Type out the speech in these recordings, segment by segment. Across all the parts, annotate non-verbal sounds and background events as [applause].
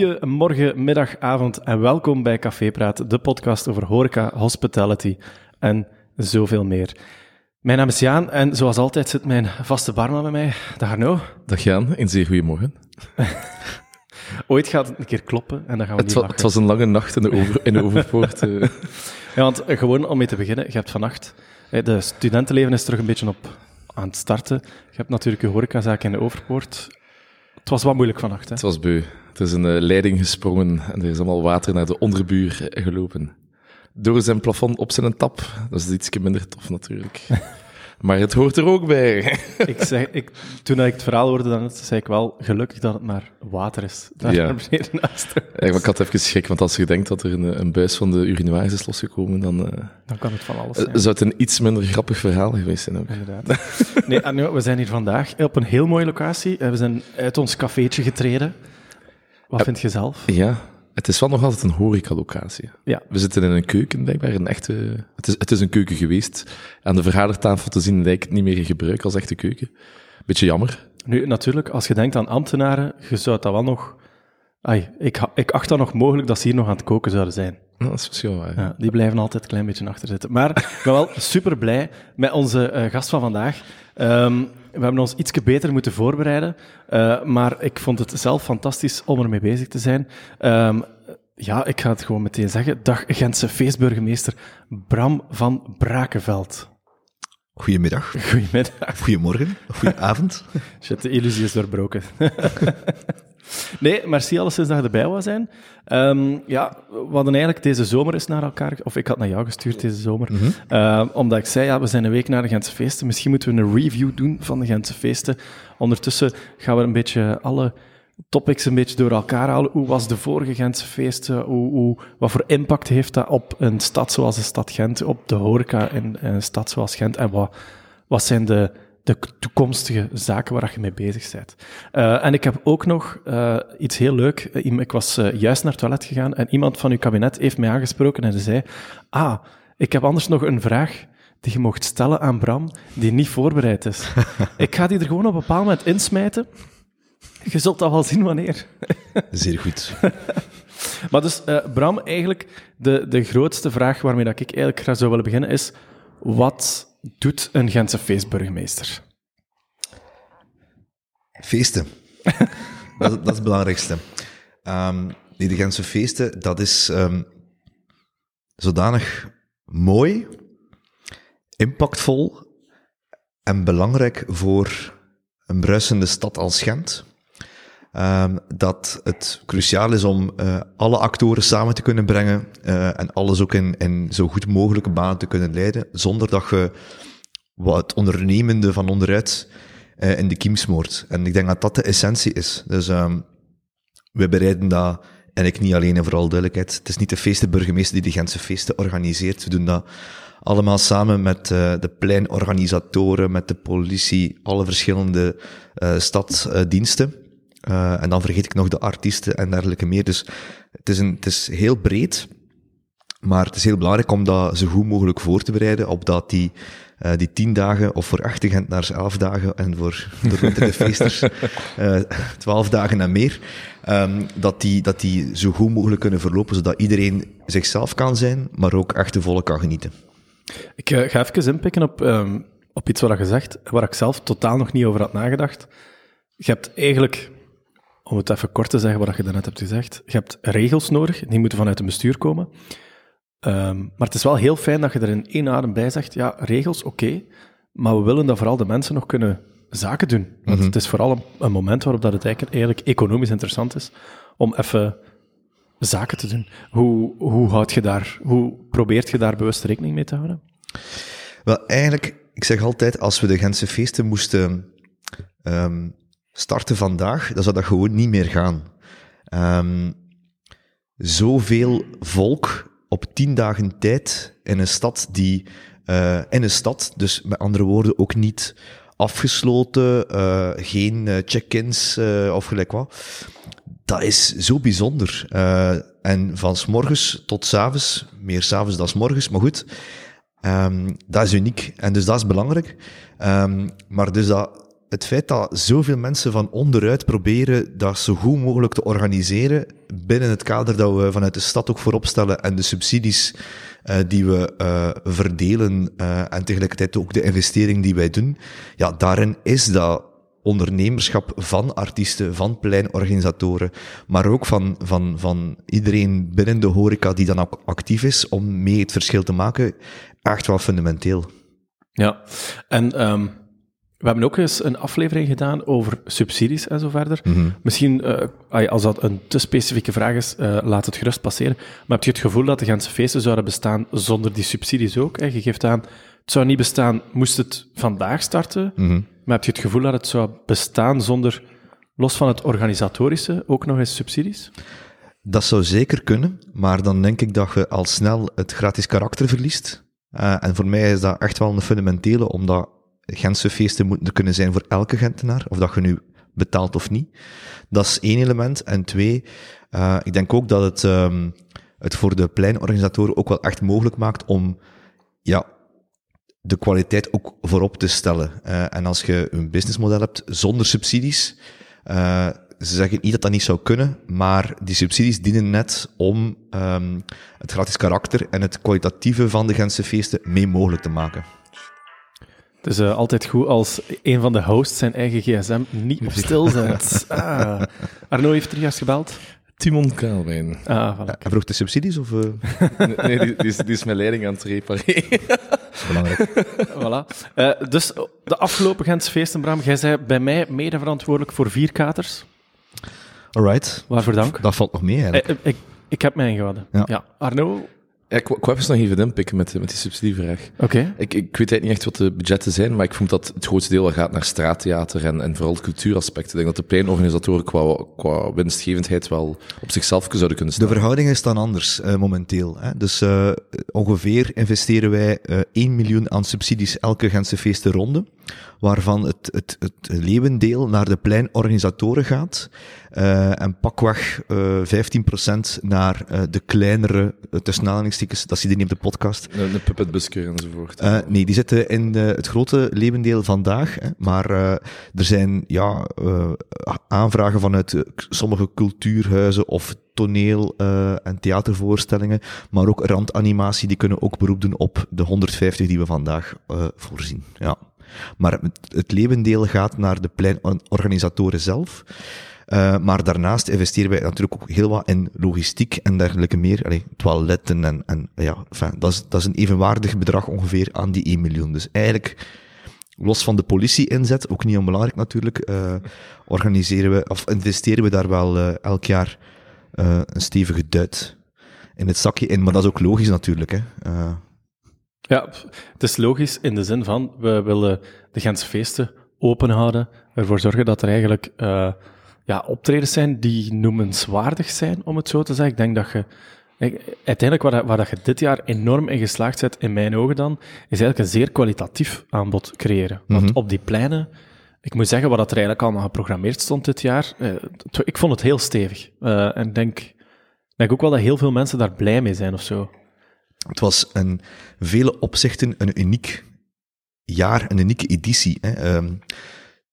Goedemorgen, middag, avond en welkom bij Café Praat, de podcast over horeca, hospitality en zoveel meer. Mijn naam is Jaan en zoals altijd zit mijn vaste barman bij mij, dag Arno. Dag Jaan, een zeer goedemorgen. [laughs] Ooit gaat het een keer kloppen en dan gaan we Het, niet wa- het was een lange nacht in de, over, in de Overpoort. eh. [laughs] Ja, want gewoon om mee te beginnen, je hebt vannacht, de studentenleven is terug een beetje op aan het starten. Je hebt natuurlijk je horecazaak in de Overpoort. Het was wat moeilijk vannacht, hè? het was beu. Het is een eh, leiding gesprongen en er is allemaal water naar de onderbuur gelopen. Door zijn plafond op zijn tap. Dat is iets minder tof natuurlijk. [laughs] maar het hoort er ook bij. ik zeg, ik, toen ik het verhaal hoorde, dan zei ik wel gelukkig dat het maar water is. Daar Ja. beneden naast. Ja, ik had even schrik, want als je denkt dat er een, een buis van de urinoirs is losgekomen, dan eh, Dan kan het van alles eh, zijn. zou het een iets minder grappig verhaal geweest zijn ook. Inderdaad. Nee, we zijn hier vandaag op een heel mooie locatie. We zijn uit ons cafeetje getreden. Wat vind je zelf? Ja, het is wel nog altijd een horecalocatie. Ja. We zitten in een keuken, blijkbaar. Een echte, het, is, het is een keuken geweest. Aan de vergadertafel te zien lijkt het niet meer in gebruik als echte keuken. Beetje jammer. Nu, natuurlijk, als je denkt aan ambtenaren, je zou dat wel nog... Ai, ik, ik acht dat nog mogelijk dat ze hier nog aan het koken zouden zijn. Dat is misschien waar. Ja, die blijven altijd een klein beetje achter zitten. Maar ik ben wel super blij met onze eh, gast van vandaag. Ehm, we hebben ons iets beter moeten voorbereiden, eh, maar ik vond het zelf fantastisch om ermee bezig te zijn. Ehm, ja, ik ga het gewoon meteen zeggen. Dag Gentse feestburgemeester Bram van Brakenveld. Goedemiddag, Goedemiddag. goedemorgen, goedenavond. [laughs] Shit, de illusie is doorbroken. [laughs] nee, merci alleszins dat je erbij wou zijn. Ehm, ja, we hadden eigenlijk deze zomer eens naar elkaar... Of ik had naar jou gestuurd deze zomer. Ehm, omdat ik zei, ja, we zijn een week naar de Gentse feesten. Misschien moeten we een review doen van de Gentse feesten. Ondertussen gaan we een beetje alle topics een beetje door elkaar halen. Hoe was de vorige Gentse feesten? Hoe, hoe, wat voor impact heeft dat op een stad zoals de stad Gent? Op de horeca in een stad zoals Gent? En wat, wat zijn de, de toekomstige zaken waar je mee bezig bent. Eh, en ik heb ook nog eh, iets heel leuk. Eh, Ik was juist naar het toilet gegaan en iemand van uw kabinet heeft mij aangesproken en ze zei: Ah, ik heb anders nog een vraag die je mocht stellen aan Bram, die niet voorbereid is. [laughs] ik ga die er gewoon op een bepaald moment insmijten. Je zult dat wel zien wanneer. Zeer goed. [laughs] Maar dus, Bram, eigenlijk de, de grootste vraag waarmee dat ik eigenlijk graag zou willen beginnen is: wat doet een Gentse feestburgemeester? Feesten. [laughs] dat, dat is het belangrijkste. Ehm, die de Gentse feesten, dat is ehm, zodanig mooi, impactvol en belangrijk voor een bruisende stad als Gent. Ehm, dat het cruciaal is om eh, alle actoren samen te kunnen brengen eh, en alles ook in, in zo goed mogelijke banen te kunnen leiden, zonder dat je wat ondernemende van onderuit eh, in de kiem smoort. En ik denk dat dat de essentie is. Dus ehm we bereiden dat, en ik niet alleen en vooral duidelijkheid, het is niet de feestenburgemeester die de Gentse feesten organiseert. We doen dat allemaal samen met de pleinorganisatoren, met de politie, alle verschillende stadsdiensten. Eh, en dan vergeet ik nog de artiesten en dergelijke meer. Dus het is, een, het is heel breed. Maar het is heel belangrijk om dat zo goed mogelijk voor te bereiden, opdat die, eh, die tien dagen, of voor echte Gentenaars elf dagen, en voor de feesters [laughs] eh, twaalf dagen en meer, ehm, dat, die, dat die zo goed mogelijk kunnen verlopen, zodat iedereen zichzelf kan zijn, maar ook echt de volle kan genieten. Ik ga even inpikken op, ehm, op iets wat je zegt, waar ik zelf totaal nog niet over had nagedacht. Je hebt eigenlijk, om het even kort te zeggen wat je daarnet hebt gezegd, je hebt regels nodig, die moeten vanuit het bestuur komen. Ehm, maar het is wel heel fijn dat je er in één adem bij zegt, ja, regels, oké, maar we willen dat vooral de mensen nog kunnen zaken doen. Want het is vooral een, een moment waarop dat het eigenlijk, eigenlijk economisch interessant is om even zaken te doen. Hoe, hoe houd je daar, hoe probeert je daar bewust rekening mee te houden? Wel, eigenlijk, ik zeg altijd, als we de Gentse feesten moesten ehm, starten vandaag, dan zou dat gewoon niet meer gaan. Ehm zoveel volk op tien dagen tijd in een stad die, eh, in een stad, dus met andere woorden ook niet afgesloten, eh, geen eh, check-ins of gelijk wat. Dat is zo bijzonder. En van s morgens tot s avonds, meer s avonds dan s morgens, maar goed. Ehm, dat is uniek en dus dat is belangrijk. Ehm, maar dus dat het feit dat zoveel mensen van onderuit proberen dat zo goed mogelijk te organiseren binnen het kader dat we vanuit de stad ook voorop stellen en de subsidies uh, die we uh, verdelen uh, en tegelijkertijd ook de investering die wij doen, ja, daarin is dat ondernemerschap van artiesten, van pleinorganisatoren, maar ook van, van, van iedereen binnen de horeca die dan ook actief is om mee het verschil te maken, echt wel fundamenteel. Ja, en um, we hebben ook eens een aflevering gedaan over subsidies en zo verder. Mm -hmm. Misschien, uh, als dat een te specifieke vraag is, uh, laat het gerust passeren. Maar heb je het gevoel dat de Gentse feesten zouden bestaan zonder die subsidies ook? Hè? Je geeft aan, het zou niet bestaan, moest het vandaag starten. Mm -hmm. Maar heb je het gevoel dat het zou bestaan zonder, los van het organisatorische, ook nog eens subsidies? Dat zou zeker kunnen, maar dan denk ik dat je al snel het gratis karakter verliest. Uh, en voor mij is dat echt wel een fundamentele, omdat Gentse feesten moeten er kunnen zijn voor elke Gentenaar, of dat je nu betaalt of niet. Dat is één element. En twee, uh, ik denk ook dat het, um, het voor de pleinorganisatoren ook wel echt mogelijk maakt om ja, de kwaliteit ook voorop te stellen. Uh, en als je een businessmodel hebt zonder subsidies, uh, ze zeggen niet dat dat niet zou kunnen, maar die subsidies dienen net om um, het gratis karakter en het kwalitatieve van de Gentse feesten mee mogelijk te maken. Het is uh, altijd goed als een van de hosts zijn eigen gsm niet op stil zet. [laughs] Ah. Arno heeft er juist gebeld. Timon Kaalwijn. Ah, voilà. Hij vroeg de subsidies of... Uh... nee, die, die, is, die is mijn leiding aan het repareren. Belangrijk. [laughs] voilà. Uh, dus de afgelopen Gentse feesten, Bram, jij zei bij mij mede verantwoordelijk voor vier katers. Alright. Waarvoor dank. Dat valt nog mee eigenlijk. Ik, ik, ik heb mij ingehouden. Ja. ja. Arno, ik, ik wou even nog even inpikken met, met die subsidievraag. Oké. Okay. Ik, ik weet eigenlijk niet echt wat de budgetten zijn, maar ik vond dat het grootste deel gaat naar straattheater en, en vooral cultuuraspecten. Ik denk dat de pleinorganisatoren qua, qua winstgevendheid wel op zichzelf zouden kunnen staan. De verhoudingen staan anders uh, momenteel. Hè. Dus uh, ongeveer investeren wij uh, 1 miljoen aan subsidies elke Gentse feesten ronde, waarvan het, het, het leeuwendeel naar de pleinorganisatoren gaat uh, en pakweg uh, 15% naar uh, de kleinere, tussen aanhalingstekens, dat zie je niet op de podcast. De, de puppetbusker enzovoort. Nee, die zitten in de, het grote levendeel vandaag, hè, maar er zijn ja, aanvragen vanuit sommige cultuurhuizen of toneel en theatervoorstellingen, maar ook randanimatie, die kunnen ook beroep doen op de 150 die we vandaag voorzien. Ja. Maar het, het levendeel gaat naar de pleinorganisatoren zelf. Uh, maar daarnaast investeren wij natuurlijk ook heel wat in logistiek en dergelijke meer. Toiletten en, en ja, enfin, dat, is, dat is een evenwaardig bedrag ongeveer aan die 1 miljoen. Dus eigenlijk, los van de politie-inzet, ook niet onbelangrijk natuurlijk, uh, organiseren we, of investeren we daar wel uh, elk jaar een stevige duit in het zakje in. Maar dat is ook logisch natuurlijk. Hè. Ja, het is logisch in de zin van, we willen de Gentse feesten open houden, ervoor zorgen dat er eigenlijk ja, optredens zijn die noemenswaardig zijn, om het zo te zeggen. Ik denk dat je uiteindelijk waar, waar dat je dit jaar enorm in geslaagd bent, in mijn ogen dan, is eigenlijk een zeer kwalitatief aanbod creëren. Want mm -hmm. op die pleinen, ik moet zeggen, wat dat er eigenlijk allemaal geprogrammeerd stond dit jaar, eh, ik vond het heel stevig. Uh, en ik denk, denk ook wel dat heel veel mensen daar blij mee zijn of zo. Het was in vele opzichten een uniek jaar, een unieke editie. Hè. Um,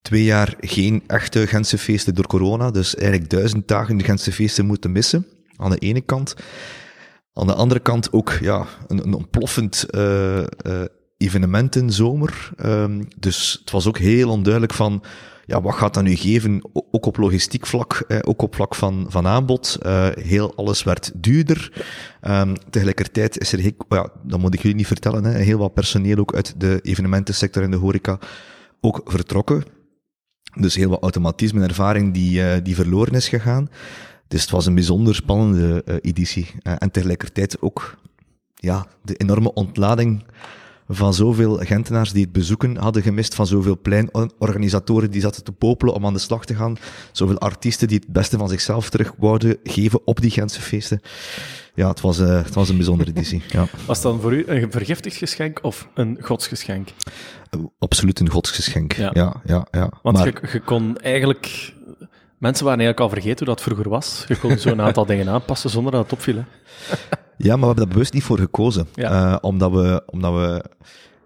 twee jaar geen echte Gentse feesten door corona. Dus eigenlijk duizend dagen de Gentse feesten moeten missen. Aan de ene kant. Aan de andere kant ook ja, een, een ontploffend uh, uh, evenementenzomer. Um, dus het was ook heel onduidelijk van, ja, wat gaat dat nu geven? Ook op logistiek vlak, eh, ook op vlak van, van aanbod. Uh, heel alles werd duurder. Um, tegelijkertijd is er, ja, dat moet ik jullie niet vertellen, hè, heel wat personeel ook uit de evenementensector en de horeca ook vertrokken. Dus heel wat automatisme en ervaring die, uh, die verloren is gegaan. Dus het was een bijzonder spannende uh, editie. Uh, en tegelijkertijd ook ja, de enorme ontlading van zoveel Gentenaars die het bezoeken hadden gemist, van zoveel pleinorganisatoren die zaten te popelen om aan de slag te gaan, zoveel artiesten die het beste van zichzelf terug wouden geven op die Gentse feesten. Ja, het was, uh, het was een bijzondere editie. Ja. [laughs] Was het dan voor u een vergiftigd geschenk of een godsgeschenk? Uh, absoluut een godsgeschenk, ja. ja, ja, ja. Want maar... je, je kon eigenlijk... Mensen waren eigenlijk al vergeten hoe dat vroeger was. Je kon zo'n [laughs] aantal dingen aanpassen zonder dat het opviel. Hè? Ja, maar we hebben daar bewust niet voor gekozen. Ja. Uh, omdat we, omdat we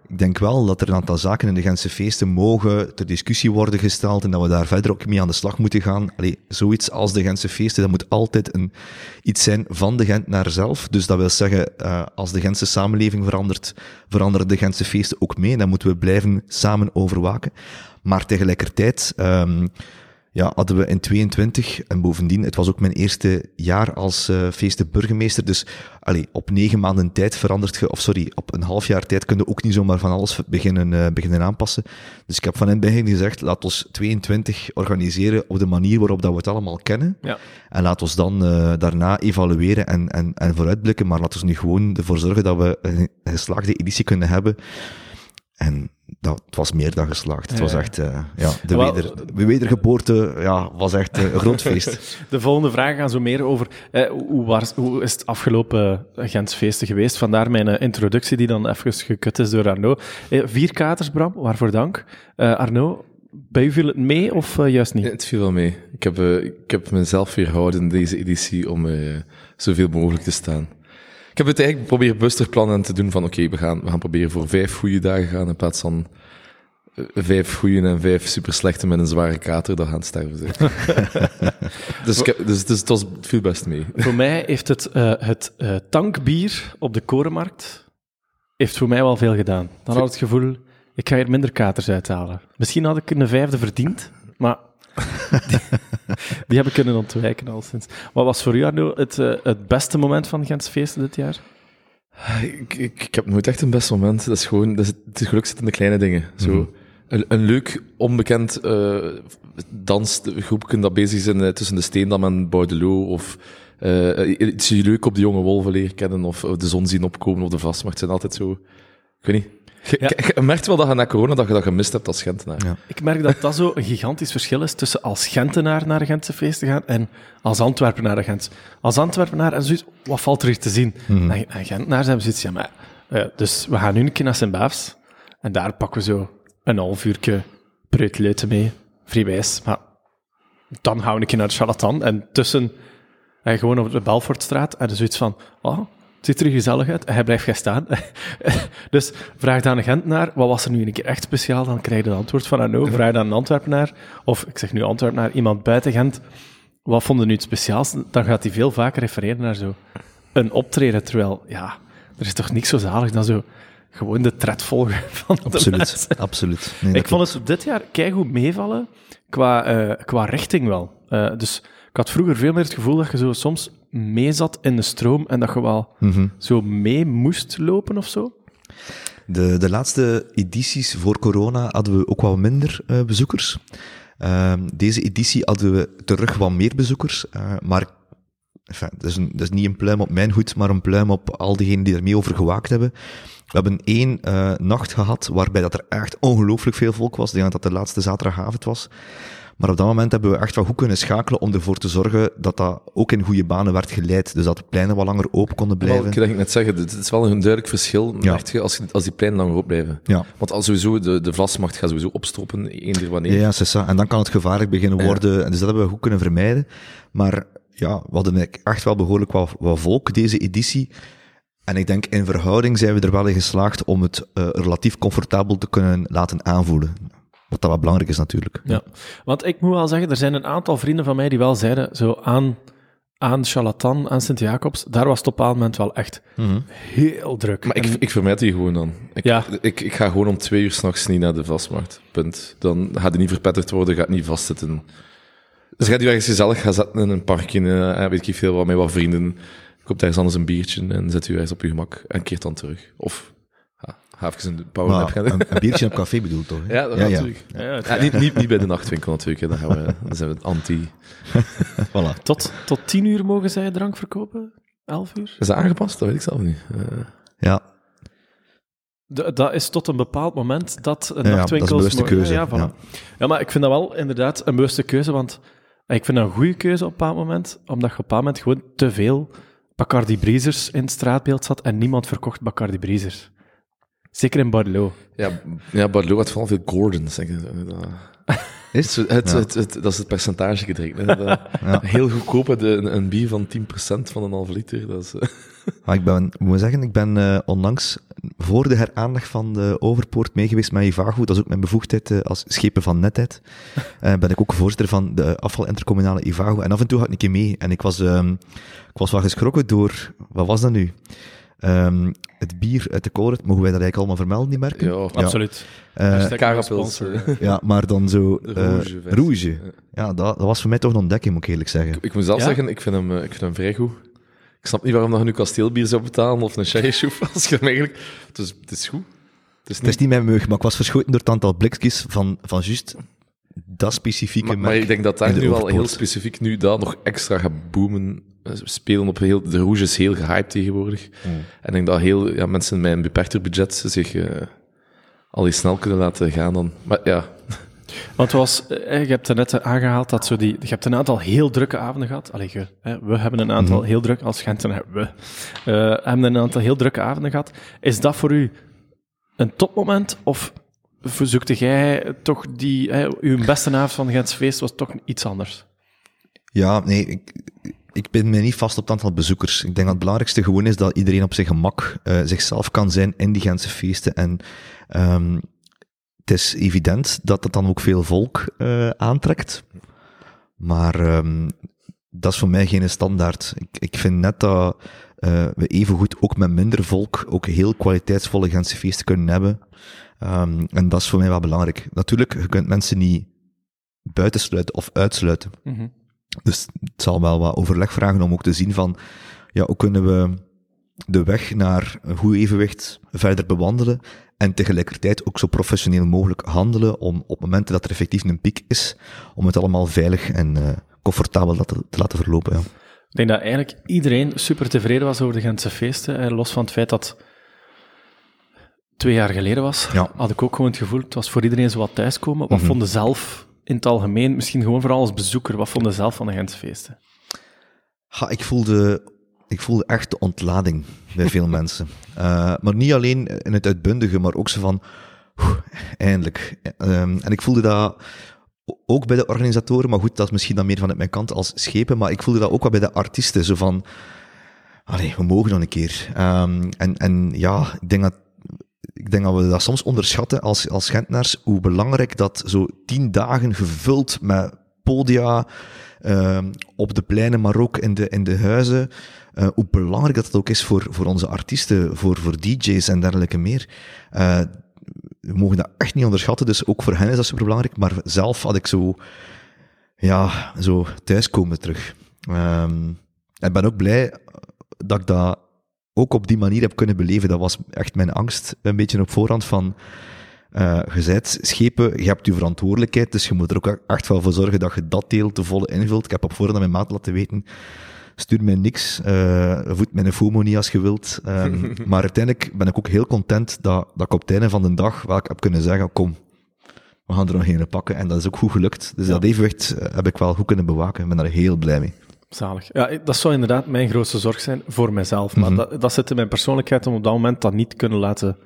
ik denk wel dat er een aantal zaken in de Gentse feesten mogen ter discussie worden gesteld en dat we daar verder ook mee aan de slag moeten gaan. Allee, zoiets als de Gentse feesten, dat moet altijd een, iets zijn van de Gentenaar zelf. Dus dat wil zeggen, uh, als de Gentse samenleving verandert, veranderen de Gentse feesten ook mee. Dat moeten we blijven samen overwaken. Maar tegelijkertijd, um, ja, hadden we in 22 en bovendien, het was ook mijn eerste jaar als uh, feestenburgemeester, dus allee, op negen maanden tijd verandert je, of sorry, op een half jaar tijd kun je ook niet zomaar van alles beginnen, uh, beginnen aanpassen. Dus ik heb van in het begin gezegd, laat ons 22 organiseren op de manier waarop dat we het allemaal kennen. Ja. En laat ons dan uh, daarna evalueren en, en, en vooruitblikken, maar laat ons nu gewoon ervoor zorgen dat we een geslaagde editie kunnen hebben. En dat, het was meer dan geslaagd. Het was echt, uh, ja, de, weder, de wedergeboorte ja, was echt uh, een groot feest. [laughs] de volgende vragen gaan zo meer over eh, hoe, was, hoe is het afgelopen Gentsfeesten geweest. Vandaar mijn introductie die dan even gekut is door Arno. vier katers, Bram, waarvoor dank. Arno, bij u viel het mee of juist niet? het viel wel mee. Ik heb, ik heb mezelf weerhouden in deze editie om zoveel mogelijk te staan. Ik heb het eigenlijk proberen bewuster plannen te doen van oké, we, gaan, we gaan proberen voor vijf goede dagen gaan in plaats van eh, vijf goede en vijf super slechte met een zware kater dat gaan sterven [laughs] dus, ik dus, dus het was veel best mee. [laughs] Voor mij heeft het, uh, het uh, tankbier op de korenmarkt heeft voor mij wel veel gedaan. Dan had ik het gevoel, ik ga hier minder katers uithalen. Misschien had ik een vijfde verdiend, maar [laughs] die, heb ik kunnen ontwijken al sinds. Wat was voor u, Arno, het, uh, het beste moment van Gents feesten dit jaar? Ik, ik, ik, heb nooit echt een best moment. Dat is gewoon, dat is, het geluk zit in de kleine dingen. Zo, mhm. een, een, leuk, onbekend uh, dansgroepje dat bezig is in, uh, tussen de Steendam en Bordelot, of uh, iets leuk op de jonge wolven leren kennen, of, of de zon zien opkomen op de vastmacht. zijn altijd zo, ik weet niet, je, ja. merkt wel dat je na corona dat je dat gemist hebt als Gentenaar. Ja. Ik merk dat dat zo een gigantisch verschil is tussen als Gentenaar naar een Gentse feest te gaan en als Antwerpenaar naar Gent. Als Antwerpenaar en zoiets, wat valt er hier te zien? Mm En, en Gentenaars hebben zoiets, ja, maar, uh, dus we gaan nu een keer naar Sint-Baafs en daar pakken we zo een half uurtje preutleuten mee, vrijwijs. Maar dan gaan we een keer naar de charlatan en tussen, en gewoon op de Belfortstraat, en zoiets van, oh, het ziet er gezellig uit. Hij blijft gaan staan. [laughs] dus vraag aan een Gentenaar, wat was er nu een keer echt speciaal? Dan krijg je het antwoord van Arno. Vraag aan een Antwerpenaar, of ik zeg nu Antwerpenaar, iemand buiten Gent, wat vonden nu het speciaals? Dan gaat hij veel vaker refereren naar zo een optreden, terwijl, ja, er is toch niks zo zalig dan zo gewoon de tred volgen [laughs] van absoluut, de Absoluut, Ik vond het dit jaar keigoed meevallen, qua, uh, qua richting wel. Uh, dus ik had vroeger veel meer het gevoel dat je zo soms mee zat in de stroom en dat je wel mhm. zo mee moest lopen of zo? De, de laatste edities voor corona hadden we ook wel minder uh, bezoekers. Uh, deze editie hadden we terug wat meer bezoekers, uh, maar enfin, dat, is een, dat is niet een pluim op mijn hoed, maar een pluim op al diegenen die er mee over gewaakt hebben. We hebben één uh, nacht gehad waarbij dat er echt ongelooflijk veel volk was. Ik denk dat dat de laatste zaterdagavond was. Maar op dat moment hebben we echt wel goed kunnen schakelen om ervoor te zorgen dat dat ook in goede banen werd geleid. Dus dat de pleinen wat langer open konden blijven. Wel, ik net zeggen, het is wel een duidelijk verschil ja. als, als die pleinen langer open blijven. Ja. Want als sowieso de, de vlasmacht gaat sowieso opstoppen, eender wanneer. Ja, ja En dan kan het gevaarlijk beginnen worden. Dus dat hebben we goed kunnen vermijden. Maar ja, we hadden echt wel behoorlijk wat, wat volk deze editie. En ik denk in verhouding zijn we er wel in geslaagd om het uh, relatief comfortabel te kunnen laten aanvoelen. Wat dat wat belangrijk is natuurlijk. Ja, want ik moet wel zeggen, er zijn een aantal vrienden van mij die wel zeiden, zo aan, aan Charlatan, aan Sint-Jacobs, daar was het op een moment wel echt mhm. heel druk. Maar ik, ik vermijd die gewoon dan. Ik, ja. ik, ik ga gewoon om twee uur s'nachts niet naar de vastmarkt. Punt. Dan gaat hij niet verpetterd worden, gaat niet vastzitten. Dus gaat u ergens gezellig gaan zetten in een parkje, uh, weet ik veel, wat met wat vrienden. Koopt ergens anders een biertje en zet u ergens op uw gemak en keert dan terug. Of Ga even een powernap gaan Een, een, biertje op café bedoelt toch? Ja, dat ja, natuurlijk. Ja. Ja, niet, niet, niet bij de nachtwinkel natuurlijk, hè. Dan, gaan we, dan zijn we anti. [laughs] voilà. Tot, tot tien uur mogen zij drank verkopen? Elf uur? Is dat aangepast? Dat weet ik zelf niet. Uh... Ja. De, dat is tot een bepaald moment dat een nachtwinkel... Ja, dat is een bewuste keuze. Ja, voilà. ja, maar ik vind dat wel inderdaad een bewuste keuze, want ik vind dat een goede keuze op een bepaald moment, omdat je op een bepaald moment gewoon te veel Bacardi Breezers in het straatbeeld zat en niemand verkocht Bacardi Breezers. Zeker in Bordeaux. Ja, ja Bordeaux had vooral veel Gordons. Zeg [laughs] Is Het, het, het, het- dat is het percentage gedrinkt. hè. Dat- Heel goedkoop, een, een bier van 10% van een halve liter. Dat is, eh, Maar [laughs] ik ben, moet zeggen, ik ben eh, onlangs voor de heraanleg van de Overpoort mee geweest met Ivago. Dat is ook mijn bevoegdheid eh, als schepen van netheid. [laughs] Eh, ben ik ook voorzitter van de afvalintercommunale Ivago. En af en toe ga ik een keer mee. En ik was, ehm, ik was wel geschrokken door, wat was dat nu? Ehm, het bier uit de Colruyt, mogen wij dat eigenlijk allemaal vermelden, die merken? ja, Absoluut. Eh, eh. ja, maar dan zo... eh, Rouge. Ja. Dat, dat was voor mij toch een ontdekking, moet ik eerlijk zeggen. Ik moet zelf Ja? zeggen, ik vind, hem, eh, ik vind hem vrij goed. Ik snap niet waarom dat je nu kasteelbier zou betalen of een sherrychoef. [laughs] Als je hem eigenlijk... Het is, het is goed. Het is Het is niet mijn meug, maar ik was verschoten door het aantal blikjes van, van juist dat specifieke Maar, maar merk. ik denk dat daar nu wel heel specifiek nu dat nog extra gaat boomen. Eh, Spelen op heel... De Rouge is heel gehyped tegenwoordig. Mm. En ik denk dat heel, ja, mensen met een beperkter budget zich eh, al eens snel kunnen laten gaan dan. Maar ja, Want het was, eh, je hebt er net aangehaald dat zo die, je hebt een aantal heel drukke avonden gehad. Allee, je, we hebben een aantal heel druk, als Gentenaar, we, eh, hebben een aantal heel drukke avonden gehad. Is dat voor u een topmoment, of verzoekte jij toch die, hè, uw beste avond van Gentse feest was toch iets anders? Ja, nee, ik, ik ben me niet vast op het aantal bezoekers. Ik denk dat het belangrijkste gewoon is dat iedereen op zijn gemak eh, zichzelf kan zijn in die Gentse feesten. En ehm, het is evident dat het dan ook veel volk eh, aantrekt. Maar ehm, dat is voor mij geen standaard. Ik, ik vind net dat eh, we evengoed ook met minder volk ook heel kwaliteitsvolle Gentse feesten kunnen hebben. Ehm, en dat is voor mij wel belangrijk. Natuurlijk, je kunt mensen niet buitensluiten of uitsluiten. Dus het zal wel wat overleg vragen om ook te zien van, ja, hoe kunnen we de weg naar een goed evenwicht verder bewandelen en tegelijkertijd ook zo professioneel mogelijk handelen om op momenten dat er effectief een piek is, om het allemaal veilig en eh, comfortabel te, te laten verlopen. Ja. Ik denk dat eigenlijk iedereen super tevreden was over de Gentse feesten. eh, Los van het feit dat twee jaar geleden was, Ja. had ik ook gewoon het gevoel, het was voor iedereen zo wat thuiskomen. Wat vonden zelf in het algemeen, misschien gewoon vooral als bezoeker, wat vonden zelf van de Gentse feesten? Ha, ik voelde, ik voelde echt de ontlading bij veel [laughs] mensen. Eh, maar niet alleen in het uitbundige, maar ook zo van, eindelijk. Ehm, en ik voelde dat ook bij de organisatoren, maar goed, dat is misschien dan meer vanuit mijn kant als schepen, maar ik voelde dat ook wel bij de artiesten, zo van, we mogen nog een keer. Ehm, en, en ja, ik denk dat ik denk dat we dat soms onderschatten als, als Gentenaars, hoe belangrijk dat zo tien dagen gevuld met podia, ehm, op de pleinen, maar ook in de, in de huizen, eh, hoe belangrijk dat het ook is voor, voor onze artiesten, voor, voor DJ's en dergelijke meer. Eh, we mogen dat echt niet onderschatten, dus ook voor hen is dat super belangrijk, maar zelf had ik zo, ja, zo thuiskomen terug. En ik ben ook blij dat ik dat ook op die manier heb kunnen beleven. Dat was echt mijn angst, een beetje op voorhand van, eh je bent schepen, je hebt je verantwoordelijkheid, dus je moet er ook echt wel voor zorgen dat je dat deel te volle invult. Ik heb op voorhand aan mijn maat laten weten, stuur mij niks, eh voed mijn FOMO niet als je wilt. Ehm, [laughs] maar uiteindelijk ben ik ook heel content dat, dat ik op het einde van de dag wel heb kunnen zeggen, kom, we gaan er nog een pakken. En dat is ook goed gelukt. Dus dat evenwicht eh, heb ik wel goed kunnen bewaken. Ik ben daar heel blij mee. Zalig. Ja, dat zou inderdaad mijn grootste zorg zijn voor mijzelf. Maar dat, dat zit in mijn persoonlijkheid om op dat moment dat niet te kunnen laten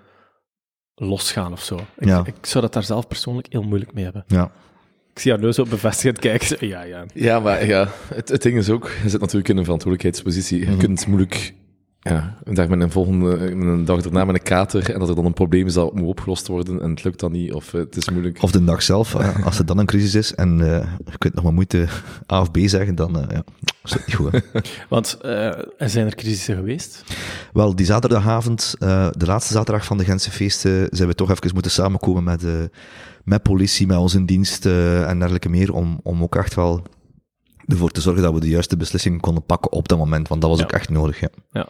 losgaan of zo. Ik, Ja. ik zou dat daar zelf persoonlijk heel moeilijk mee hebben. Ja. Ik zie haar neus op bevestigend kijken. Ja, ja. Ja, maar ja, het, het ding is ook, je zit natuurlijk in een verantwoordelijkheidspositie. Je kunt moeilijk, ja, een dag met een volgende, met een dag daarna met een kater, en dat er dan een probleem is dat moet opgelost worden, en het lukt dan niet, of eh, het is moeilijk. Of de dag zelf, eh, als er dan een crisis is en eh, je kunt nog maar moeite A of B zeggen, dan eh, ja, is dat niet goed. hè. [laughs] Want eh, er zijn er crisissen geweest. Wel, die zaterdagavond, eh, de laatste zaterdag van de Gentse feesten, zijn we toch even moeten samenkomen met, eh, met politie, met onze dienst en dergelijke meer, om, om ook echt wel ervoor te zorgen dat we de juiste beslissingen konden pakken op dat moment, want dat was Ja. ook echt nodig. Ja. Ja.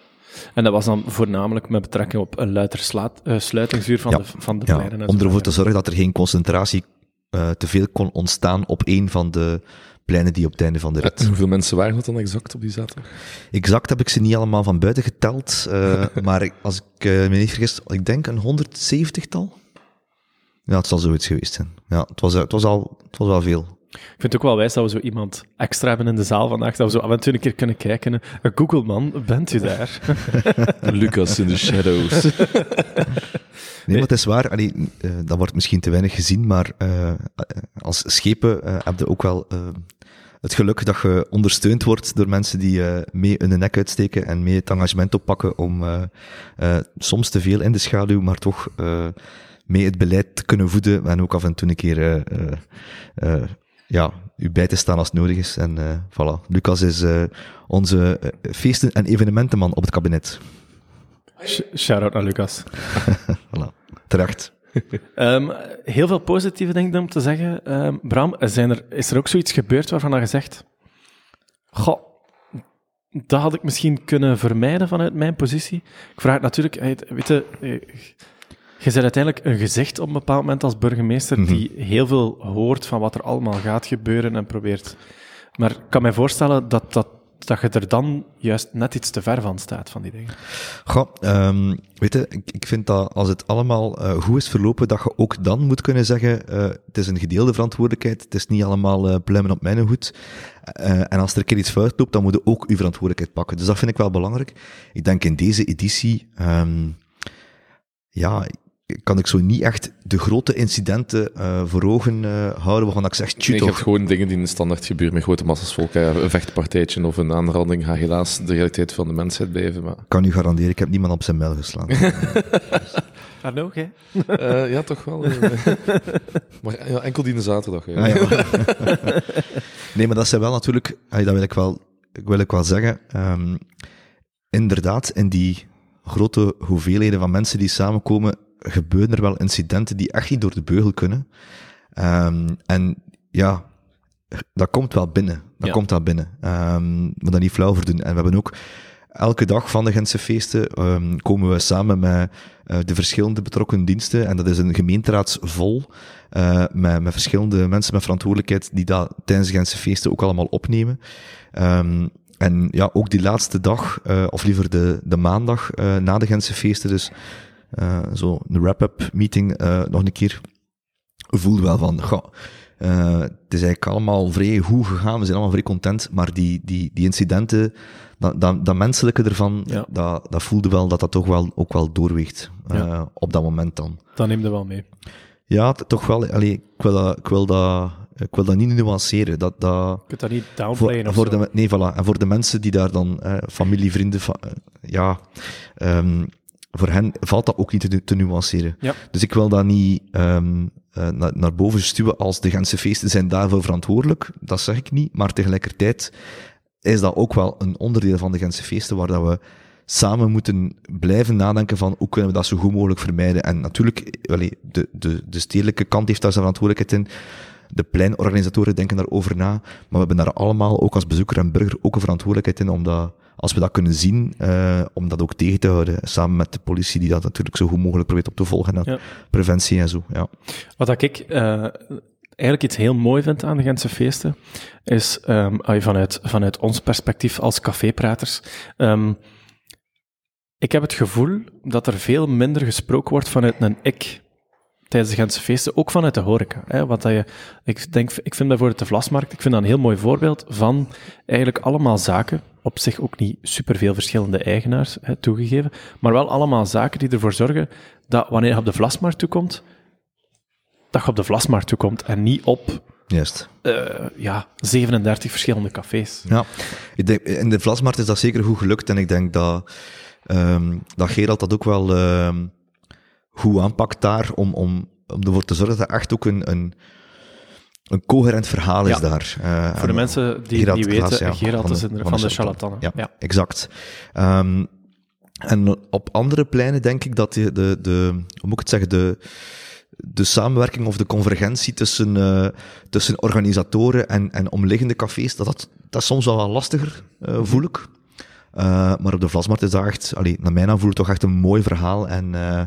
En dat was dan voornamelijk met betrekking op een luider slaat, eh, sluitingsuur van Ja. de, van de Ja, pleinen. en om ervoor te zorgen dat er geen concentratie eh, te veel kon ontstaan op één van de pleinen die op het einde van de rit. En hoeveel mensen waren dat dan exact op die zaterdag? Exact heb ik ze niet allemaal van buiten geteld, eh, [laughs] maar als ik eh, me niet vergis, ik denk een 170-tal. Ja, het zal zoiets geweest zijn. Ja, het was, het was, al, het was wel veel. Ik vind het ook wel wijs dat we zo iemand extra hebben in de zaal vandaag, dat we zo af en toe een keer kunnen kijken. Uh, Google, man, bent u daar? [laughs] Lucas in de shadows. [laughs] Nee, maar het is waar. Allee, uh, dat wordt misschien te weinig gezien, maar uh, als schepen uh, heb je ook wel het geluk dat je ondersteund wordt door mensen die mee hun nek uitsteken en mee het engagement oppakken om soms te veel in de schaduw, maar toch mee het beleid te kunnen voeden en ook af en toe een keer ja, u bij te staan als het nodig is. En uh, voilà. Lucas is uh, onze feesten- en evenementenman op het kabinet. Shout-out naar Lucas. [laughs] voilà. Terecht. um, heel veel positieve dingen om te zeggen. Um, Bram, zijn er, is er ook zoiets gebeurd waarvan je zegt... Goh, dat had ik misschien kunnen vermijden vanuit mijn positie. Ik vraag het natuurlijk... Weet je, je bent uiteindelijk een gezicht op een bepaald moment als burgemeester mm -hmm. die heel veel hoort van wat er allemaal gaat gebeuren en probeert. Maar ik kan mij voorstellen dat, dat, dat je er dan juist net iets te ver van staat, van die dingen. Goh, um, weet je, ik, ik vind dat als het allemaal uh, goed is verlopen, dat je ook dan moet kunnen zeggen, uh, het is een gedeelde verantwoordelijkheid, het is niet allemaal uh, pluimen op mijn hoed. en als er een keer iets fout loopt, dan moet je ook uw verantwoordelijkheid pakken. Dus dat vind ik wel belangrijk. Ik denk in deze editie, um, ja, kan ik zo niet echt de grote incidenten uh, voor ogen uh, houden waarvan ik zeg, nee, je hebt gewoon dingen die in de standaard gebeuren met grote massas volk. Een vechtpartijtje of een aanranding gaat helaas de realiteit van de mensheid blijven. Maar... Kan u garanderen, ik heb niemand op zijn mail geslaan. [laughs] Arno, hè? Uh, ja, toch wel. [laughs] maar ja, enkel die zaterdag. Ah, ja. [laughs] nee, maar dat zijn wel natuurlijk, dat wil ik wel, wil ik wel zeggen, um, inderdaad, in die grote hoeveelheden van mensen die samenkomen, gebeuren er wel incidenten die echt niet door de beugel kunnen. Um, en ja, dat komt wel binnen. Dat ja. komt wel binnen. Um, we dat niet flauw voor doen. En we hebben ook elke dag van de Gentse feesten um, komen we samen met uh, de verschillende betrokken diensten. En dat is een gemeenteraadsvol uh, met, met verschillende mensen met verantwoordelijkheid die dat tijdens de Gentse feesten ook allemaal opnemen. Um, en ja, ook die laatste dag, uh, of liever de, de maandag na de Gentse feesten, dus uh, zo een wrap-up meeting uh, nog een keer voelde wel van, goh, uh, het is eigenlijk allemaal vrij goed gegaan, we zijn allemaal vrij content, maar die, die, die incidenten, dat, dat, dat menselijke ervan, ja. dat, dat voelde wel dat dat toch wel ook wel doorweegt ja. op dat moment dan. Dat neemt er wel mee. Ja, toch wel. Allee, ik, wil dat, ik, wil dat, ik wil dat niet nuanceren. Dat, dat, je kunt dat niet downplayen voor, voor de, Nee, voilà. En voor de mensen die daar dan, eh, familie, vrienden, fa ja, um, voor hen valt dat ook niet te, te nuanceren. Ja. Dus ik wil dat niet um, uh, naar, naar boven stuwen als de Gentse feesten zijn daarvoor verantwoordelijk. Dat zeg ik niet. Maar tegelijkertijd is dat ook wel een onderdeel van de Gentse feesten waar dat we samen moeten blijven nadenken van hoe kunnen we dat zo goed mogelijk vermijden. En natuurlijk, allee, de, de, de stedelijke kant heeft daar zijn verantwoordelijkheid in. De pleinorganisatoren denken daarover na. Maar we hebben daar allemaal, ook als bezoeker en burger, ook een verantwoordelijkheid in om dat als we dat kunnen zien, uh, om dat ook tegen te houden, samen met de politie die dat natuurlijk zo goed mogelijk probeert op te volgen, en ja. preventie en zo, ja. Wat ik uh, eigenlijk iets heel mooi vind aan de Gentse feesten, is um, vanuit, vanuit ons perspectief als cafépraters, um, ik heb het gevoel dat er veel minder gesproken wordt vanuit een ik tijdens de Gentse feesten, ook vanuit de horeca. Hè, wat dat je, ik, denk, ik vind bijvoorbeeld de Vlasmarkt, ik vind dat een heel mooi voorbeeld van eigenlijk allemaal zaken, op zich ook niet superveel verschillende eigenaars hè, toegegeven, maar wel allemaal zaken die ervoor zorgen dat wanneer je op de Vlasmarkt toekomt, dat je op de Vlasmarkt toekomt en niet op Juist. Uh, ja, 37 verschillende cafés. Ja, ik denk, in de Vlasmarkt is dat zeker goed gelukt en ik denk dat, um, dat Gerald dat ook wel... Uh, goed aanpakt daar om, om, om ervoor te zorgen dat er echt ook een, een, een coherent verhaal is ja. daar. Uh, Voor de mensen die het niet weten, Klaas, Gerald is van, van de, de charlatannen. Ja, exact. Um, en op andere pleinen denk ik dat de, de, de hoe moet ik het zeggen, de, de samenwerking of de convergentie tussen, uh, tussen organisatoren en, en omliggende cafés, dat, dat, dat is soms wel lastiger, uh, voel ik. Uh, maar op de Vlasmarkt is dat echt, allee, naar mijn aanvoel, toch echt een mooi verhaal. En uh,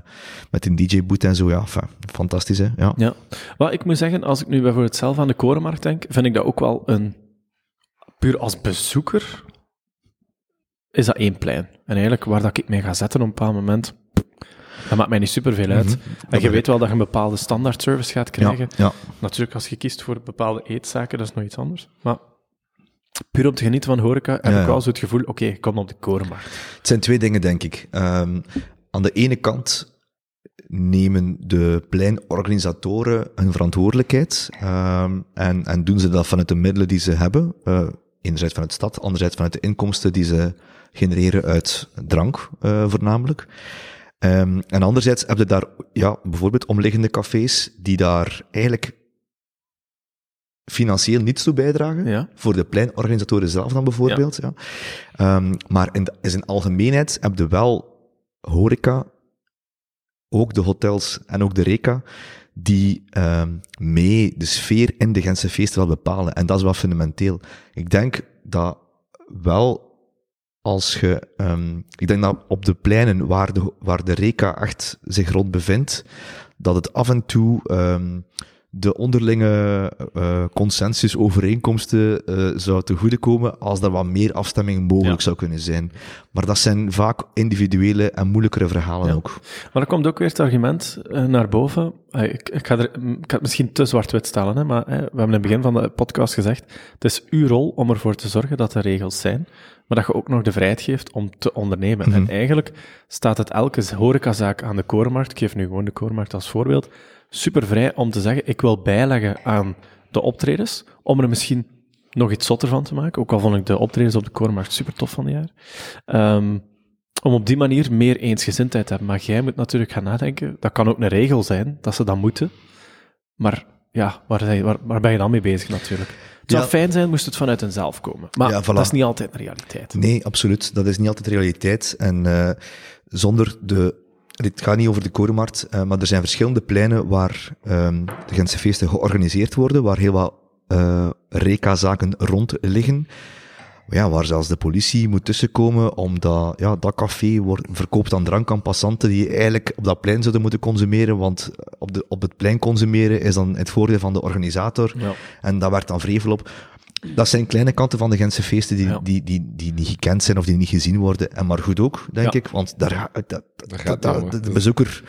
met een DJ-boot en zo, ja, enfin, fantastisch, hè. Ja. ja. Wel, ik moet zeggen, als ik nu bijvoorbeeld zelf aan de Korenmarkt denk, vind ik dat ook wel een... Puur als bezoeker is dat één plein. En eigenlijk, waar dat ik mee ga zetten op een bepaald moment... Dat maakt mij niet superveel uit. Mhm. En je weet wel dat je een bepaalde standaard service gaat krijgen. Ja, ja. Natuurlijk, als je kiest voor bepaalde eetzaken, dat is nog iets anders. Maar puur om te genieten van horeca, heb Ja, ik wel zo het gevoel, oké, ik kom op de korenmarkt. Het zijn twee dingen, denk ik. Ehm, aan de ene kant nemen de pleinorganisatoren hun verantwoordelijkheid ehm, en, en doen ze dat vanuit de middelen die ze hebben. eh, enerzijds vanuit de stad, anderzijds vanuit de inkomsten die ze genereren uit drank, eh, voornamelijk. Ehm, en anderzijds heb je daar ja, bijvoorbeeld omliggende cafés die daar eigenlijk financieel niets toe bijdragen Ja. voor de pleinorganisatoren zelf dan bijvoorbeeld. Ja. Ehm, maar in, de- in zijn algemeenheid heb je wel horeca, ook de hotels en ook de reka, die ehm, mee de sfeer in de Gentse feesten wel bepalen. En dat is wel fundamenteel. Ik denk dat wel als je, ehm, ik denk dat op de pleinen waar de, waar de reka echt zich rond bevindt, dat het af en toe de onderlinge eh, consensus, overeenkomsten eh, zou te goede komen als er wat meer afstemming mogelijk Ja. zou kunnen zijn. Maar dat zijn vaak individuele en moeilijkere verhalen Ja. ook. Maar dan komt ook weer het argument eh, naar boven. Ik, ik, ga er, ik ga het misschien te zwart-wit stellen, hè, maar we hebben in het begin van de podcast gezegd, het is uw rol om ervoor te zorgen dat er regels zijn, maar dat je ook nog de vrijheid geeft om te ondernemen. Mhm. En eigenlijk staat het elke horecazaak aan de korenmarkt, ik geef nu gewoon de korenmarkt als voorbeeld, super vrij om te zeggen, ik wil bijleggen aan de optredens, om er misschien nog iets zotter van te maken, ook al vond ik de optredens op de korenmarkt super tof van het jaar. Ehm, om op die manier meer eensgezindheid te hebben. Maar jij moet natuurlijk gaan nadenken, dat kan ook een regel zijn, dat ze dat moeten. Maar ja, waar, waar, waar ben je dan mee bezig natuurlijk? Het zou Ja. fijn zijn, moest het vanuit henzelf komen. Maar Ja, voilà. dat is niet altijd een realiteit. Nee, absoluut. Dat is niet altijd realiteit. En eh, zonder de. Het gaat niet over de korenmarkt, eh, maar er zijn verschillende pleinen waar ehm, de Gentse feesten georganiseerd worden, waar heel wat eh reka-zaken rond liggen. Ja, waar zelfs de politie moet tussenkomen, omdat ja, dat café wordt, verkoopt dan drank aan passanten die eigenlijk op dat plein zouden moeten consumeren, want op, de, op het plein consumeren is dan het voordeel van de organisator. Ja. En dat werd dan vrevel op. Dat zijn kleine kanten van de Gentse feesten die, Ja. die, die, die niet gekend zijn of die niet gezien worden. En maar goed ook, denk Ja. ik. Want daar, dat, Daar gaat dat- de bezoeker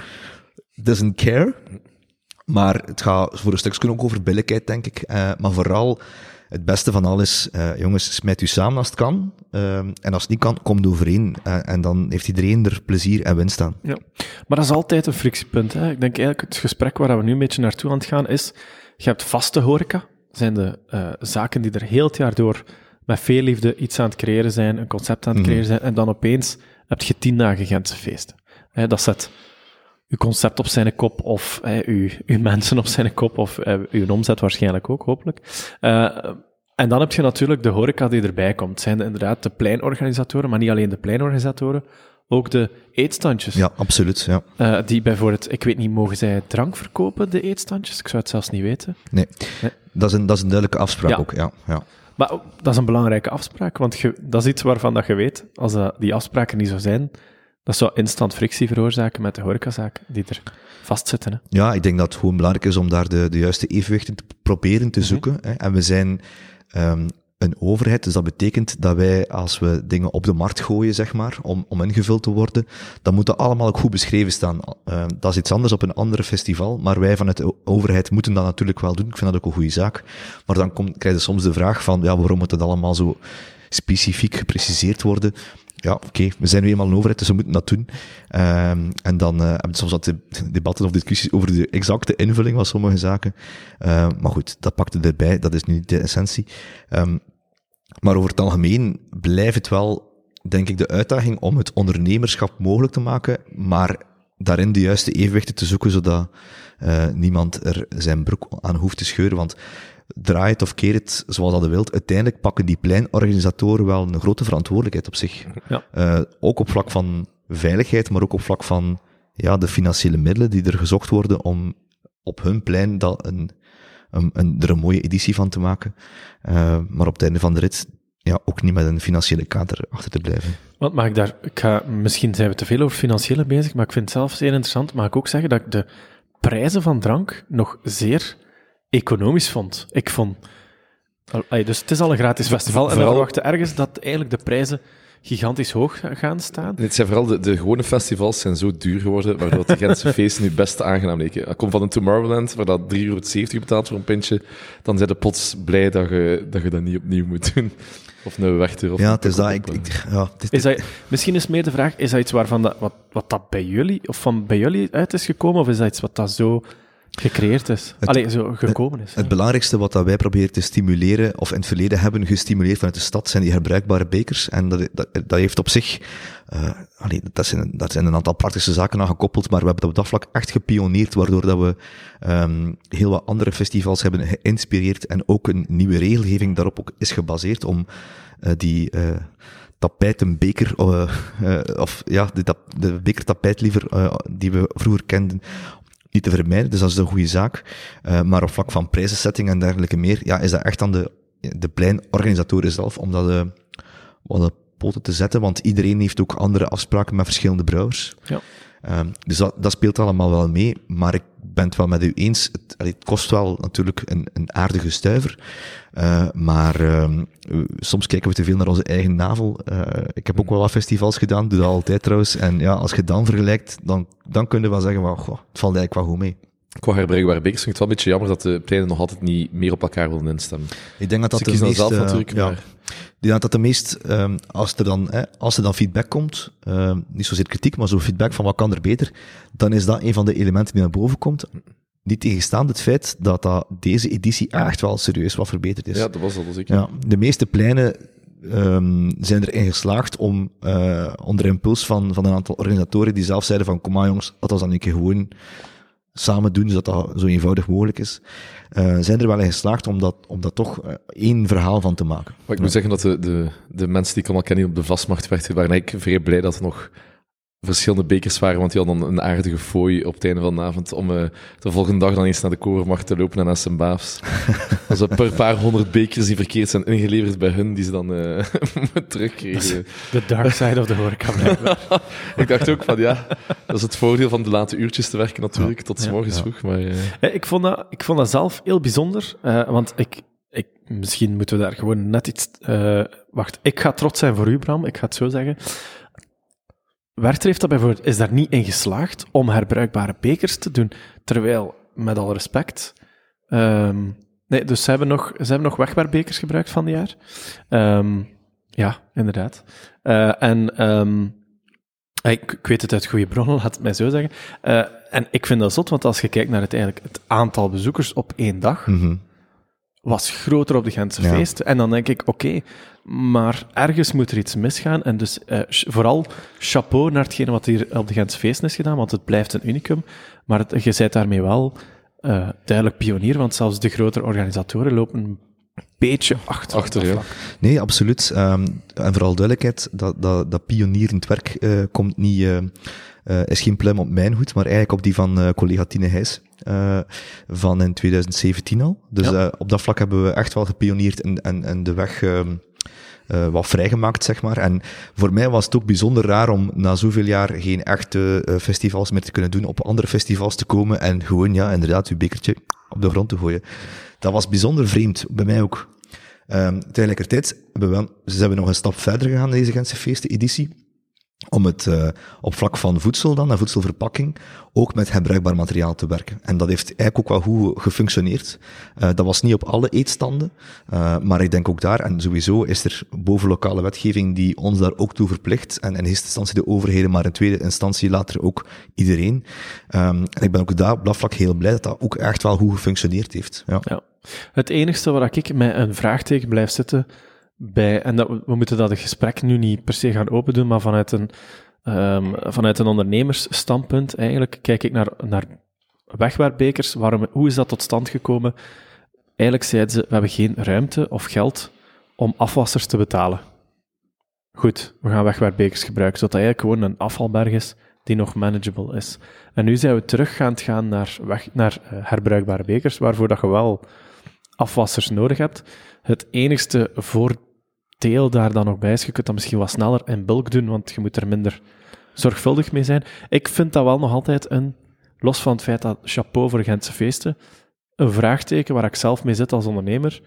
doesn't care. Maar het gaat voor een stukje ook over billijkheid, denk ik. Eh, maar vooral, het beste van alles, eh, jongens, smijt u samen als het kan. Ehm, en als het niet kan, kom overeen. Eh, en dan heeft iedereen er plezier en winst aan. Ja. Maar dat is altijd een frictiepunt. Hè. Ik denk eigenlijk het gesprek waar we nu een beetje naartoe aan het gaan is, je hebt vaste horeca, zijn de eh, zaken die er heel het jaar door met veel liefde iets aan het creëren zijn, een concept aan het Mhm. creëren zijn, en dan opeens heb je tien dagen Gentse feesten. Hè, dat zet uw concept op zijn kop, of hè, uw, uw mensen op zijn kop, of eh, uw omzet waarschijnlijk ook, hopelijk. Eh, en dan heb je natuurlijk de horeca die erbij komt. Zijn inderdaad de pleinorganisatoren, maar niet alleen de pleinorganisatoren, ook de eetstandjes. Ja, absoluut. Ja. Eh, die bijvoorbeeld, ik weet niet, mogen zij drank verkopen, de eetstandjes? Ik zou het zelfs niet weten. Nee. Nee. Dat, is een, dat is een duidelijke afspraak Ja. ook. Ja, ja. Maar dat is een belangrijke afspraak, want je, dat is iets waarvan dat je weet, als dat, die afspraken niet zo zijn, dat zou instant frictie veroorzaken met de horecazaken die er vastzitten. Hè. Ja, ik denk dat het gewoon belangrijk is om daar de, de juiste evenwichten te proberen te zoeken. Hè. En we zijn ehm, een overheid, dus dat betekent dat wij, als we dingen op de markt gooien, zeg maar, om, om ingevuld te worden, dan moet dat allemaal ook goed beschreven staan. Ehm, dat is iets anders op een andere festival, maar wij vanuit de overheid moeten dat natuurlijk wel doen. Ik vind dat ook een goede zaak. Maar dan komt, krijg je soms de vraag van, ja, waarom moet het allemaal zo specifiek gepreciseerd worden? Ja, oké, we zijn nu eenmaal een overheid, dus we moeten dat doen. Ehm, en dan eh hebben we soms wat de- debatten of discussies over de exacte invulling van sommige zaken. Ehm, maar goed, dat pakte erbij, dat is nu niet de essentie. Ehm, maar over het algemeen blijft het wel, denk ik, de uitdaging om het ondernemerschap mogelijk te maken, maar daarin de juiste evenwichten te zoeken, zodat eh, niemand er zijn broek aan hoeft te scheuren. Want draai het of keer het zoals dat je wilt, uiteindelijk pakken die pleinorganisatoren wel een grote verantwoordelijkheid op zich. Ja. Eh, ook op vlak van veiligheid, maar ook op vlak van ja, de financiële middelen die er gezocht worden om op hun plein dat een, een, een, er een mooie editie van te maken. Eh, maar op het einde van de rit ja, ook niet met een financiële kader achter te blijven. Want mag ik daar, ik ga, misschien zijn we te veel over financiële bezig, maar ik vind het zelf zeer interessant. Mag ik ook zeggen dat ik de prijzen van drank nog zeer economisch vond. Ik vond, dus het is al een gratis festival en we verwachten ergens dat eigenlijk de prijzen gigantisch hoog gaan staan. En het zijn vooral de, de gewone festivals zijn zo duur geworden, waardoor de Gentse [laughs] feesten nu best aangenaam leken. Ik kom van een Tomorrowland, waar dat 3,70 euro betaalt voor een pintje, dan zijn de plots blij dat je dat, je dat niet opnieuw moet doen. Of een Werchter. Of Ja, het is dat. Ik, ja, het is, Is dat, misschien is meer de vraag, is dat iets waarvan dat, wat, wat dat bij jullie, of van bij jullie uit is gekomen, of is dat iets wat dat zo gecreëerd is? Het- Allee, zo gekomen is. Het belangrijkste wat dat wij proberen te stimuleren, of in het verleden hebben gestimuleerd vanuit de stad, zijn die herbruikbare bekers. En dat, dat, dat heeft op zich, allee, dat, zijn, dat zijn een aantal praktische zaken aan gekoppeld, maar we hebben op dat vlak echt gepioneerd, waardoor dat we ehm, heel wat andere festivals hebben geïnspireerd en ook een nieuwe regelgeving daarop ook is gebaseerd om eh, die eh tapijtenbeker, of ja, de, tap- de bekertapijt liever, die we vroeger kenden, te vermijden, dus dat is een goede zaak. Eh, maar op vlak van prijzensetting en dergelijke meer, ja, is dat echt aan de, de pleinorganisatoren zelf om dat eh, wat poten te zetten, want iedereen heeft ook andere afspraken met verschillende brouwers. Ja. Ehm, dus dat, dat speelt allemaal wel mee, maar ik ben het wel met u eens. Het, het kost wel natuurlijk een, een aardige stuiver, Eh, maar ehm, eh, soms kijken we te veel naar onze eigen navel. Eh, ik heb ook wel wat festivals gedaan, doe dat altijd trouwens. En ja, als je dan vergelijkt, dan, dan kun je wel zeggen, well, goh, het valt eigenlijk wel goed mee. Qua herbruikbare bekers vind ik het wel een beetje jammer dat de pleinen nog altijd niet meer op elkaar willen instemmen. Ik denk dat dat Ze de meest, zelf natuurlijk, ja, maar... Denk dat dat de meest, ehm, als, er dan, hè, als er dan feedback komt, ehm, niet zozeer kritiek, maar zo feedback van wat kan er beter, dan is dat een van de elementen die naar boven komt. Niet tegenstaande het feit dat, dat deze editie echt wel serieus wat verbeterd is. Ja, dat was al zeker. Ja, de meeste pleinen ehm, zijn erin geslaagd om eh, onder impuls van, van een aantal organisatoren die zelf zeiden van kom maar jongens, laten we dat een keer gewoon samen doen, zodat dat zo eenvoudig mogelijk is, eh, zijn er wel in geslaagd om dat, om dat toch eh, één verhaal van te maken. Ik moet zeggen dat de, de, de mensen die ik allemaal ken die op de vastmacht werkten, waren eigenlijk vrij blij dat er nog verschillende bekers waren, want die hadden dan een aardige fooi op het einde van de avond om eh, de volgende dag dan eens naar de korenmarkt te lopen en naar zijn baafs. Zijn per paar honderd bekers die verkeerd zijn ingeleverd bij hun, die ze dan eh [laughs] terugkregen. De dark side of the horeca. [laughs] Ik dacht ook van ja, dat is het voordeel van de late uurtjes te werken natuurlijk, tot 's morgens Ja. vroeg. Maar eh, Ik vond dat, ik vond dat zelf heel bijzonder, want ik, ik, misschien moeten we daar gewoon net iets... wacht, ik ga trots zijn voor u, Bram, ik ga het zo zeggen. Werchter heeft dat bijvoorbeeld, is daar niet in geslaagd om herbruikbare bekers te doen, terwijl, met alle respect... ehm, nee, dus ze hebben nog, ze hebben nog wegwerpbekers gebruikt van die jaar. Ehm, ja, inderdaad. Eh, en... ehm, ik, ik weet het uit goede bronnen, laat het mij zo zeggen. Eh, en ik vind dat zot, want als je kijkt naar het, eigenlijk, het aantal bezoekers op één dag, Mhm. Was groter op de Gentse Ja. feesten. En dan denk ik, oké, maar ergens moet er iets misgaan. En dus eh, vooral chapeau naar hetgene wat hier op de Gentse feesten is gedaan, want het blijft een unicum. Maar het, je bent daarmee wel eh, duidelijk pionier, want zelfs de grotere organisatoren lopen een beetje achter. op Achter, dat ja. vlak. Nee, absoluut. Ehm, en vooral duidelijkheid, dat, dat, dat pionierend werk eh, komt niet, eh, eh, is geen pluim op mijn hoed, maar eigenlijk op die van eh, collega Tine Heijs eh, van in 2017 al. Dus Ja. eh, op dat vlak hebben we echt wel gepioneerd en, en, en de weg ehm, eh, wat vrijgemaakt, zeg maar. En voor mij was het ook bijzonder raar om na zoveel jaar geen echte festivals meer te kunnen doen, op andere festivals te komen en gewoon, ja, inderdaad, uw bekertje op de grond te gooien. Dat was bijzonder vreemd, bij mij ook. Ehm tegelijkertijd hebben we, wel- ze hebben nog een stap verder gegaan deze Gentse feesten-editie. Om het eh, op vlak van voedsel dan, en voedselverpakking, ook met herbruikbaar materiaal te werken. En dat heeft eigenlijk ook wel goed gefunctioneerd. Eh, dat was niet op alle eetstanden, eh, maar ik denk ook daar, en sowieso is er boven lokale wetgeving die ons daar ook toe verplicht. En in eerste instantie de overheden, maar in tweede instantie later ook iedereen. Ehm, en ik ben ook daar op dat vlak heel blij dat dat ook echt wel goed gefunctioneerd heeft. Ja. Ja. Het enigste waar ik met een vraagteken blijf zitten bij, en dat, we moeten dat gesprek nu niet per se gaan open doen, maar vanuit een, ehm, vanuit een ondernemersstandpunt eigenlijk kijk ik naar, naar wegwerpbekers. Waarom, hoe is dat tot stand gekomen? Eigenlijk zeiden ze, we hebben geen ruimte of geld om afwassers te betalen. Goed, we gaan wegwerpbekers gebruiken, zodat dat eigenlijk gewoon een afvalberg is die nog manageable is. En nu zijn we terug gaan gaan naar, weg, naar eh, herbruikbare bekers, waarvoor dat je wel afwassers nodig hebt. Het enigste voordeel daar dan nog bij is, je kunt dat misschien wat sneller in bulk doen, want je moet er minder zorgvuldig mee zijn. Ik vind dat wel nog altijd een, los van het feit dat chapeau voor Gentse feesten, een vraagteken waar ik zelf mee zit als ondernemer.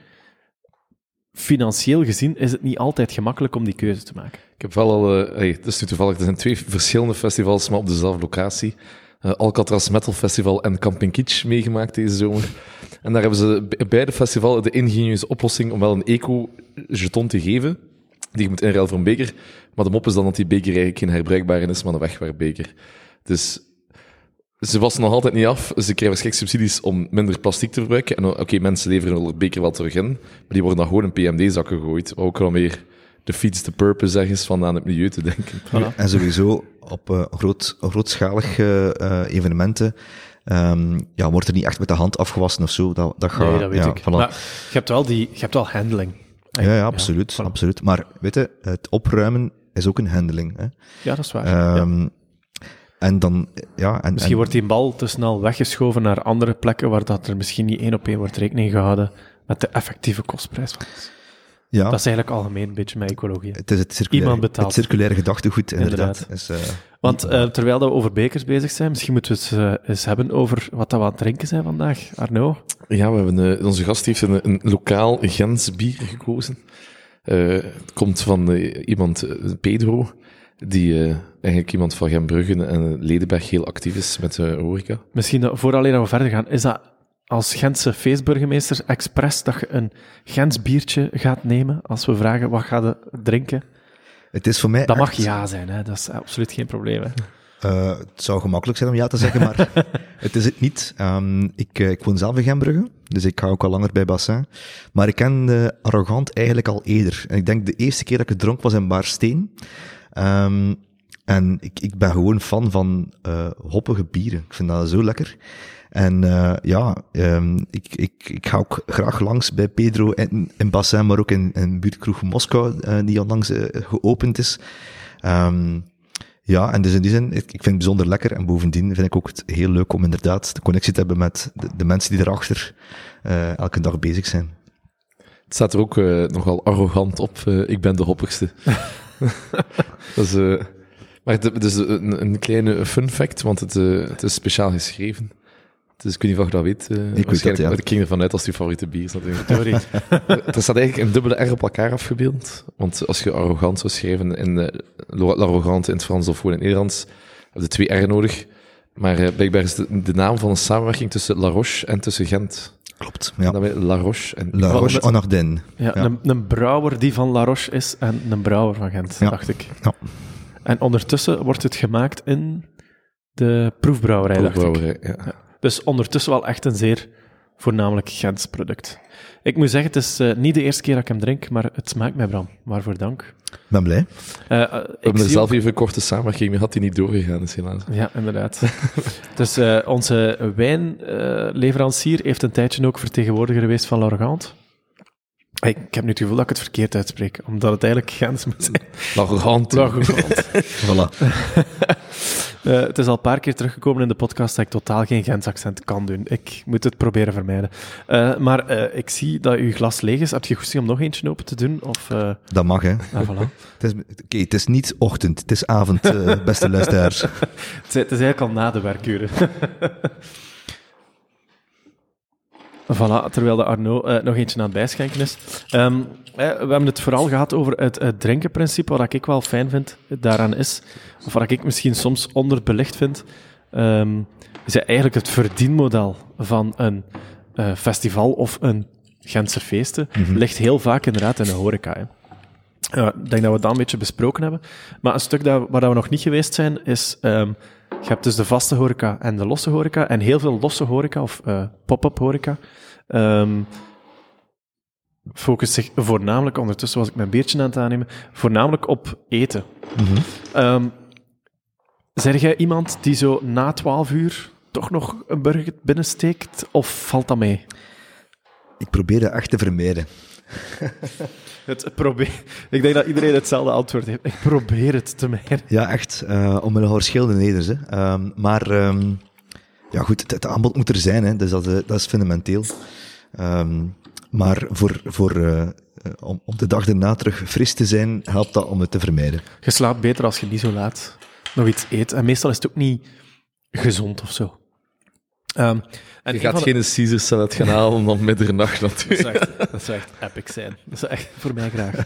financieel gezien is het niet altijd gemakkelijk om die keuze te maken. Ik heb wel al, uh, het is nu toevallig, er zijn twee verschillende festivals, maar op dezelfde locatie. Uh, Alcatraz Metal Festival en Camping Kitsch meegemaakt deze zomer. En daar hebben ze bij beide festivals de ingenieuze oplossing om wel een eco-jeton te geven, die je moet inruilen voor een beker. Maar de mop is dan dat die beker eigenlijk geen herbruikbare is, maar een wegwerpbeker. Dus ze wassen nog altijd niet af. Ze krijgen waarschijnlijk subsidies om minder plastic te verbruiken. En oké, mensen leveren hun beker wel terug in, maar die worden dan gewoon in PMD-zakken gegooid. Ook wel meer de feeds the purpose ergens van aan het milieu te denken. Voilà. En sowieso op uh, groot, grootschalige uh, evenementen um, ja, wordt er niet echt met de hand afgewassen of zo. Dat, dat gaat, nee, dat weet ja, ik. Voilà. Maar je hebt wel, die, je hebt wel handling. Ja, ja, absoluut. Ja, voilà. absoluut. Maar weet je, het opruimen is ook een handling. Hè. Ja, dat is waar. Um, ja. En dan, ja... En, misschien en, wordt die bal te snel weggeschoven naar andere plekken waar dat er misschien niet één op één wordt rekening gehouden met de effectieve kostprijs van ja. Dat is eigenlijk algemeen een beetje met ecologie. Het is het circulaire, Iemand betaalt. Het circulaire gedachtegoed, inderdaad. inderdaad. Is, uh, Want uh, terwijl we over bekers bezig zijn, misschien moeten we het uh, eens hebben over wat dat we aan het drinken zijn vandaag. Arno? Ja, we hebben, onze gast heeft een, een lokaal Gens bier gekozen. het komt van iemand, Pedro, die uh, eigenlijk iemand van Gembruggen en Ledenberg heel actief is met de uh, horeca. Misschien dat, voor alleen we verder gaan, is dat als Gentse feestburgemeester expres dat je een Gens biertje gaat nemen als we vragen wat ga je drinken? Het is voor mij Dat mag ja zijn, hè? dat is absoluut geen probleem. Hè? Uh, het zou gemakkelijk zijn om ja te zeggen, maar [laughs] het is het niet. Um, ik, ik woon zelf in Gembrugge, dus ik ga ook al langer bij Bassin. Maar ik ken de Arrogant eigenlijk al eerder. En ik denk de eerste keer dat ik dronk was in Baarsteen. Um, en ik, ik ben gewoon fan van uh, hoppige bieren. Ik vind dat zo lekker. En uh, ja, um, ik, ik, ik ga ook graag langs bij Pedro in, in Bassin, maar ook in, in buurtkroeg Moskou, uh, die onlangs uh, geopend is. Um, ja, en dus in die zin, ik, vind het bijzonder lekker. En bovendien vind ik ook het heel leuk om inderdaad de connectie te hebben met de, mensen die erachter elke dag bezig zijn. Het staat er ook nogal arrogant op, ik ben de hoppigste. [laughs] dat is, maar het is een, een, kleine fun fact, want het, het is speciaal geschreven. Dus ik weet niet of je dat weet. Uh, ik weet dat, ja. Ik ging ervan uit als die favoriete bier is natuurlijk. [laughs] er staat eigenlijk een dubbele R op elkaar afgebeeld. Want als je arrogant zou schrijven in uh, l'arrogant in het Frans of gewoon in het Nederlands, heb je twee R nodig. Maar uh, blijkbaar is de, de, naam van een samenwerking tussen La Roche en tussen Gent. Klopt, ja. En La Roche. En La Roche en Ardennes. Ja, ja. Een, een, brouwer die van La Roche is en een brouwer van Gent, ja. dacht ik. Ja. En ondertussen wordt het gemaakt in de proefbrouwerij, Proefbrouwerij dacht ik. ja. Dus ondertussen wel echt een zeer voornamelijk Gens product. Ik moet zeggen, het is uh, niet de eerste keer dat ik hem drink, maar het smaakt mij, Bram. Waarvoor dank. Ik ben blij. Uh, uh, We hebben er zelf even een korte samenwerking mee, had die niet doorgegaan, is helaas. Ja, inderdaad. [laughs] dus uh, onze wijnleverancier heeft een tijdje ook vertegenwoordiger geweest van L'Argant. Ik, ik heb nu het gevoel dat ik het verkeerd uitspreek, omdat het eigenlijk Gens moet zijn. L'Argant. L'Argant. voilà. [laughs] Uh, het is al een paar keer teruggekomen in de podcast dat ik totaal geen Gens accent kan doen. Ik moet het proberen vermijden. Uh, maar uh, ik zie dat uw glas leeg is. Heb je goesting om nog eentje open te doen? Of, dat mag, hè. Ah, voilà. het, is, okay, het is niet ochtend, het is avond, beste luisteraars. het, is, [laughs] het is eigenlijk al na de werkuren. [laughs] Voilà, terwijl de Arno uh, nog eentje aan het bijschenken is. Um, we hebben het vooral gehad over het, het drinkenprincipe, wat ik wel fijn vind daaraan is, of wat ik misschien soms onderbelicht vind, um, is eigenlijk het verdienmodel van een uh, festival of een Gentse feesten, mm -hmm. ligt heel vaak inderdaad in de horeca. Hè. Uh, ik denk dat we dat een beetje besproken hebben. Maar een stuk dat, waar we nog niet geweest zijn, is... Um, je hebt dus de vaste horeca en de losse horeca. En heel veel losse horeca, of uh, pop-up horeca, um, focust zich voornamelijk, ondertussen was ik mijn biertje aan het aannemen, voornamelijk op eten. Mm -hmm. um, zeg jij iemand die zo na 12 uur toch nog een burger binnensteekt, of valt dat mee? Ik probeer dat echt te vermijden. [laughs] het probeer... Ik denk dat iedereen hetzelfde antwoord heeft. Ik probeer het te mijden. Ja, echt. Uh, om een verschillende redenen. Hè. Um, maar um, ja, goed, het, het, aanbod moet er zijn, hè, dus dat, uh, dat is fundamenteel. Um, maar voor, voor, uh, om, om de dag erna terug fris te zijn, helpt dat om het te vermijden. Je slaapt beter als je niet zo laat nog iets eet. En meestal is het ook niet gezond of zo. Ehm, en Je gaat van de- geen Caesar salad gaan halen om middernacht dat, natuurlijk. zou echt, dat zou echt epic zijn. Dat zou echt voor mij graag. Ik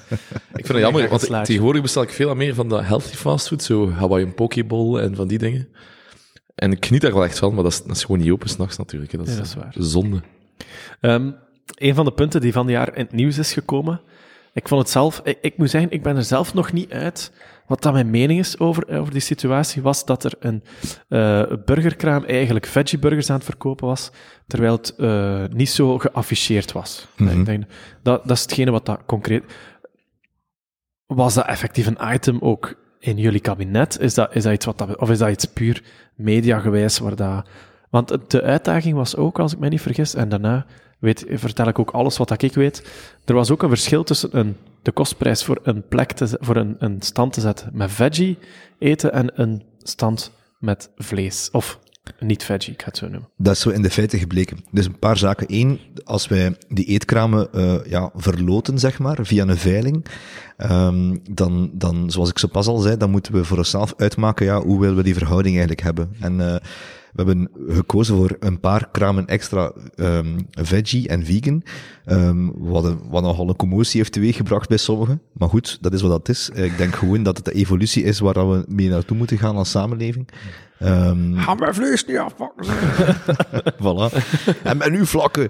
vind het jammer, want slaatje. tegenwoordig bestel ik veel meer van dat healthy fastfood, zo Hawaiian pokeball en van die dingen. En ik geniet daar wel echt van, maar dat is, dat is gewoon niet open s'nachts natuurlijk. Dat is, Nee, dat is waar. zonde. Ehm, een van de punten die van het jaar in het nieuws is gekomen. Ik vond het zelf, ik, ik moet zeggen, ik ben er zelf nog niet uit. Wat dat mijn mening is over, over die situatie, was dat er een eh, burgerkraam eigenlijk veggieburgers aan het verkopen was, terwijl het eh, niet zo geafficheerd was. Mhm. Ik denk, dat, dat is hetgene wat dat concreet... Was dat effectief een item ook in jullie kabinet? Is dat, is dat iets wat dat, of is dat iets puur mediagewijs waar dat... Want de uitdaging was ook, als ik mij niet vergis, en daarna weet, vertel ik ook alles wat ik weet. Er was ook een verschil tussen een, de kostprijs voor een plek te, voor een, een stand te zetten met veggie eten en een stand met vlees. Of niet veggie, ik ga het zo noemen. Dat is zo in de feiten gebleken. Dus een paar zaken. Eén, als wij die eetkramen eh, ja, verloten, zeg maar, via een veiling, ehm, dan, dan, zoals ik zo pas al zei, dan moeten we voor onszelf uitmaken, ja, hoe willen we die verhouding eigenlijk hebben. En eh, we hebben gekozen voor een paar kramen extra ehm, veggie en vegan, ehm, wat, een- wat nogal een commotie heeft teweeggebracht bij sommigen. Maar goed, dat is wat dat is. Ik denk gewoon dat het de evolutie is waar we mee naartoe moeten gaan als samenleving. Ehm, Ga mijn vlees niet afpakken. [laughs] Voilà. en met uw vlakken.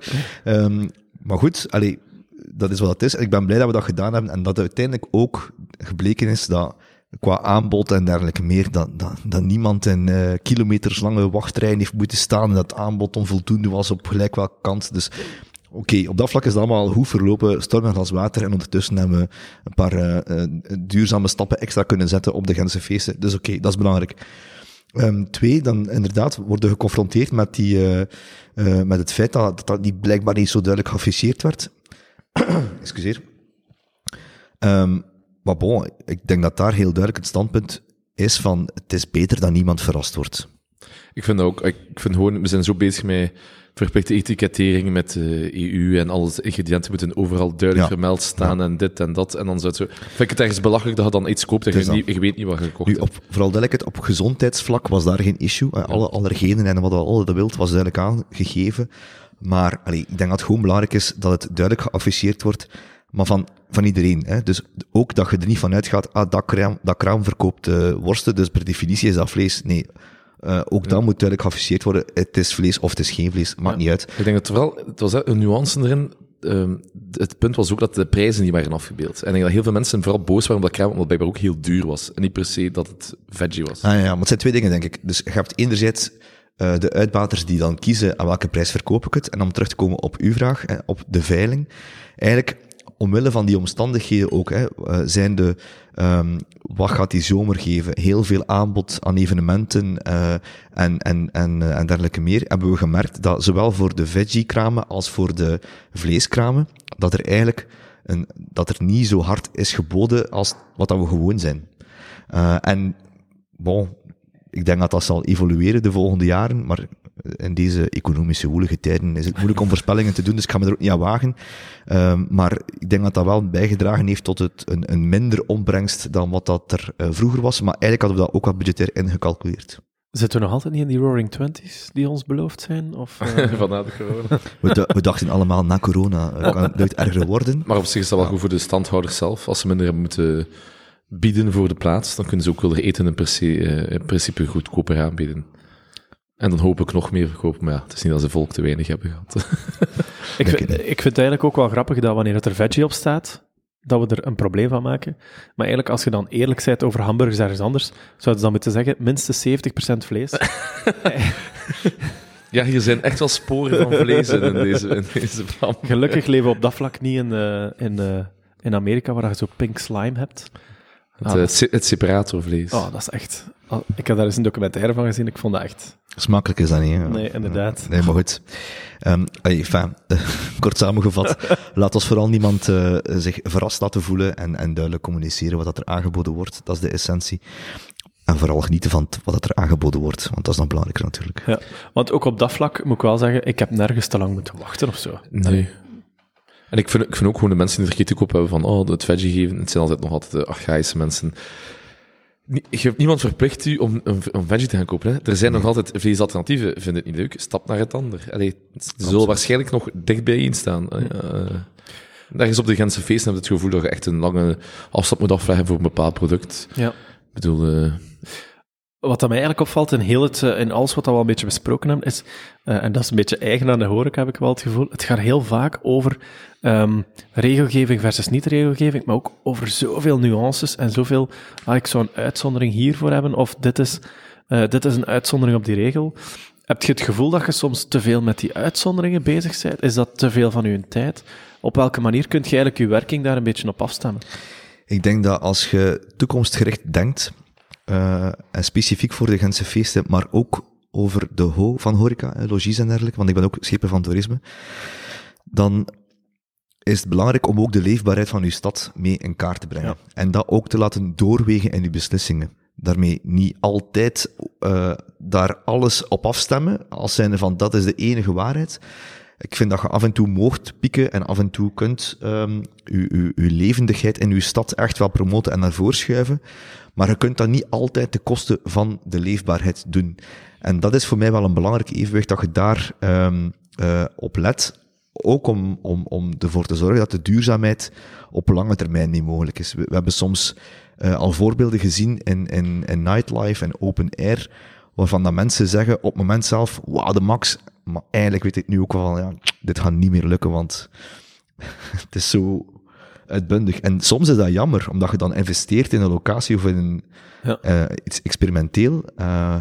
Maar goed, allee, dat is wat het is. En ik ben blij dat we dat gedaan hebben. En dat uiteindelijk ook gebleken is dat qua aanbod en dergelijke meer, dat, dat, niemand in eh kilometers lange wachtrijen heeft moeten staan en dat aanbod onvoldoende was op gelijk welke kant. Dus oké, op dat vlak is het allemaal goed verlopen, storm en glas water. En ondertussen hebben we een paar eh, eh, duurzame stappen extra kunnen zetten op de Gentse feesten. Dus oké, dat is belangrijk. Ehm, twee, dan inderdaad worden geconfronteerd met, die, met het feit dat, dat niet blijkbaar niet zo duidelijk geafficheerd werd. [clears throat] Excuseer. Ehm, maar bon, ik denk dat daar heel duidelijk het standpunt is van het is beter dat niemand verrast wordt. Ik vind ook, ik vind gewoon, we zijn zo bezig met verplichte etikettering met de EU en alle ingrediënten moeten overal duidelijk Ja. vermeld staan en dit en dat. En dan zou het zo, vind ik het ergens belachelijk dat je dan iets koopt en je, dat. niet, je weet niet wat je gekocht Nu, hebt. op, vooral duidelijkheid, op gezondheidsvlak was daar geen issue. Eh, Alle allergenen en wat al dat wilt was duidelijk aangegeven. Maar allee, ik denk dat het gewoon belangrijk is dat het duidelijk geafficheerd wordt, maar van, van iedereen. Hè? Dus ook dat je er niet van uitgaat, ah, dat kraam, dat kraam verkoopt eh, worsten, dus per definitie is dat vlees. Nee, eh, ook dat moet duidelijk geafficheerd worden. Het is vlees of het is geen vlees, maakt niet uit. Ik denk dat wel, het was een nuance erin. Ehm, het punt was ook dat de prijzen niet waren afgebeeld. En ik denk dat heel veel mensen vooral boos waren omdat kraam, omdat het blijkbaar ook heel duur was. En niet per se dat het veggie was. Ah ja, maar het zijn twee dingen, denk ik. Dus je hebt enerzijds eh, de uitbaters die dan kiezen aan welke prijs verkoop ik het. En om terug te komen op uw vraag, op de veiling. Eigenlijk, omwille van die omstandigheden ook, hè, eh, zijn de, ehm, wat gaat die zomer geven? Heel veel aanbod aan evenementen eh, en, en, en, eh, en dergelijke meer. Hebben we gemerkt dat zowel voor de veggie-kramen als voor de vleeskramen, dat er eigenlijk een, dat er niet zo hard is geboden als wat dat we gewoon zijn. En bon, ik denk dat dat zal evolueren de volgende jaren, maar in deze economische woelige tijden is het moeilijk om voorspellingen te doen, dus ik ga me er ook niet aan wagen. Ehm, maar ik denk dat dat wel bijgedragen heeft tot het, een, een minder opbrengst dan wat dat er eh, vroeger was, maar eigenlijk hadden we dat ook wat budgetair ingecalculeerd. Zitten we nog altijd niet in die Roaring Twenties die ons beloofd zijn? Of, [laughs] eh, Van na de corona. We, da- we dachten allemaal, na corona kan het nooit erger worden. Maar op zich is dat wel goed voor de standhouders zelf. Als ze minder hebben moeten bieden voor de plaats, dan kunnen ze ook wel eten in, principe, eh, in principe goedkoper aanbieden. En dan hoop ik nog meer verkopen, maar ja, het is niet dat ze volk te weinig hebben gehad. [laughs] ik, vind, ik vind het eigenlijk ook wel grappig dat wanneer het er veggie op staat, dat we er een probleem van maken. Maar eigenlijk, als je dan eerlijk bent over hamburgers ergens anders, zouden ze dan moeten zeggen, minstens 70% vlees. [laughs] [laughs] Ja, hier zijn echt wel sporen van vlees in, in deze, in deze. Gelukkig leven we op dat vlak niet in, eh, in, eh, in Amerika, waar je zo pink slime hebt. Het, Ah, eh, het separatorvlees. Oh, dat is echt... oh, ik heb daar eens een documentaire van gezien, ik vond dat echt... Smakelijk is dat niet, hè? Nee, inderdaad. Nee, maar goed. Ehm allee, enfin, [laughs] kort samengevat, [laughs] laat ons vooral niemand eh, zich verrast laten voelen en, en duidelijk communiceren wat dat er aangeboden wordt. Dat is de essentie. En vooral genieten van wat dat er aangeboden wordt, want dat is nog belangrijker natuurlijk. Ja, want ook op dat vlak moet ik wel zeggen, ik heb nergens te lang moeten wachten of zo. Nee. En ik vind, ik vind ook gewoon de mensen die er kritiek op hebben van, oh, het veggie geven, het zijn altijd nog altijd de archaïsche mensen. je hebt niemand verplicht u om een, een veggie te gaan kopen. Hè. Er zijn nog altijd vleesalternatieven. Vind het niet leuk? Stap naar het ander. Allee, ze zullen waarschijnlijk nog dicht bijeen staan. Uh, ergens op de Gentse feesten heb je het gevoel dat je echt een lange afstand moet afleggen voor een bepaald product. Ja. Ik bedoel... eh, Wat dat mij eigenlijk opvalt in, heel het, eh, in alles wat we al een beetje besproken hebben, is, eh, en dat is een beetje eigen aan de horeca, heb ik wel het gevoel, het gaat heel vaak over ehm, regelgeving versus niet-regelgeving, maar ook over zoveel nuances en zoveel, ah, ik zou een uitzondering hiervoor hebben, of dit is, eh, dit is een uitzondering op die regel. Heb je het gevoel dat je soms te veel met die uitzonderingen bezig bent? Is dat te veel van je tijd? Op welke manier kun je eigenlijk je werking daar een beetje op afstemmen? Ik denk dat als je toekomstgericht denkt, uh, en specifiek voor de Gentse feesten, maar ook over de ho van horeca, logies en dergelijke, want ik ben ook schepen van toerisme, dan is het belangrijk om ook de leefbaarheid van uw stad mee in kaart te brengen. Ja. En dat ook te laten doorwegen in uw beslissingen. Daarmee niet altijd uh, daar alles op afstemmen, als zijnde van dat is de enige waarheid. Ik vind dat je af en toe moogt pieken en af en toe kunt um, uw, uw, uw levendigheid in uw stad echt wel promoten en naar voren schuiven. Maar je kunt dat niet altijd ten koste van de leefbaarheid doen. En dat is voor mij wel een belangrijk evenwicht dat je daar um, op let. Ook om, om, om ervoor te zorgen dat de duurzaamheid op lange termijn niet mogelijk is. We, hebben soms uh, al voorbeelden gezien in, in, in nightlife en open air, waarvan dat mensen zeggen op het moment zelf, wauw, de max. Maar eigenlijk weet ik nu ook wel, ja, dit gaat niet meer lukken, want [laughs] het is zo uitbundig. En soms is dat jammer, omdat je dan investeert in een locatie of in ja. uh, iets experimenteel. Uh,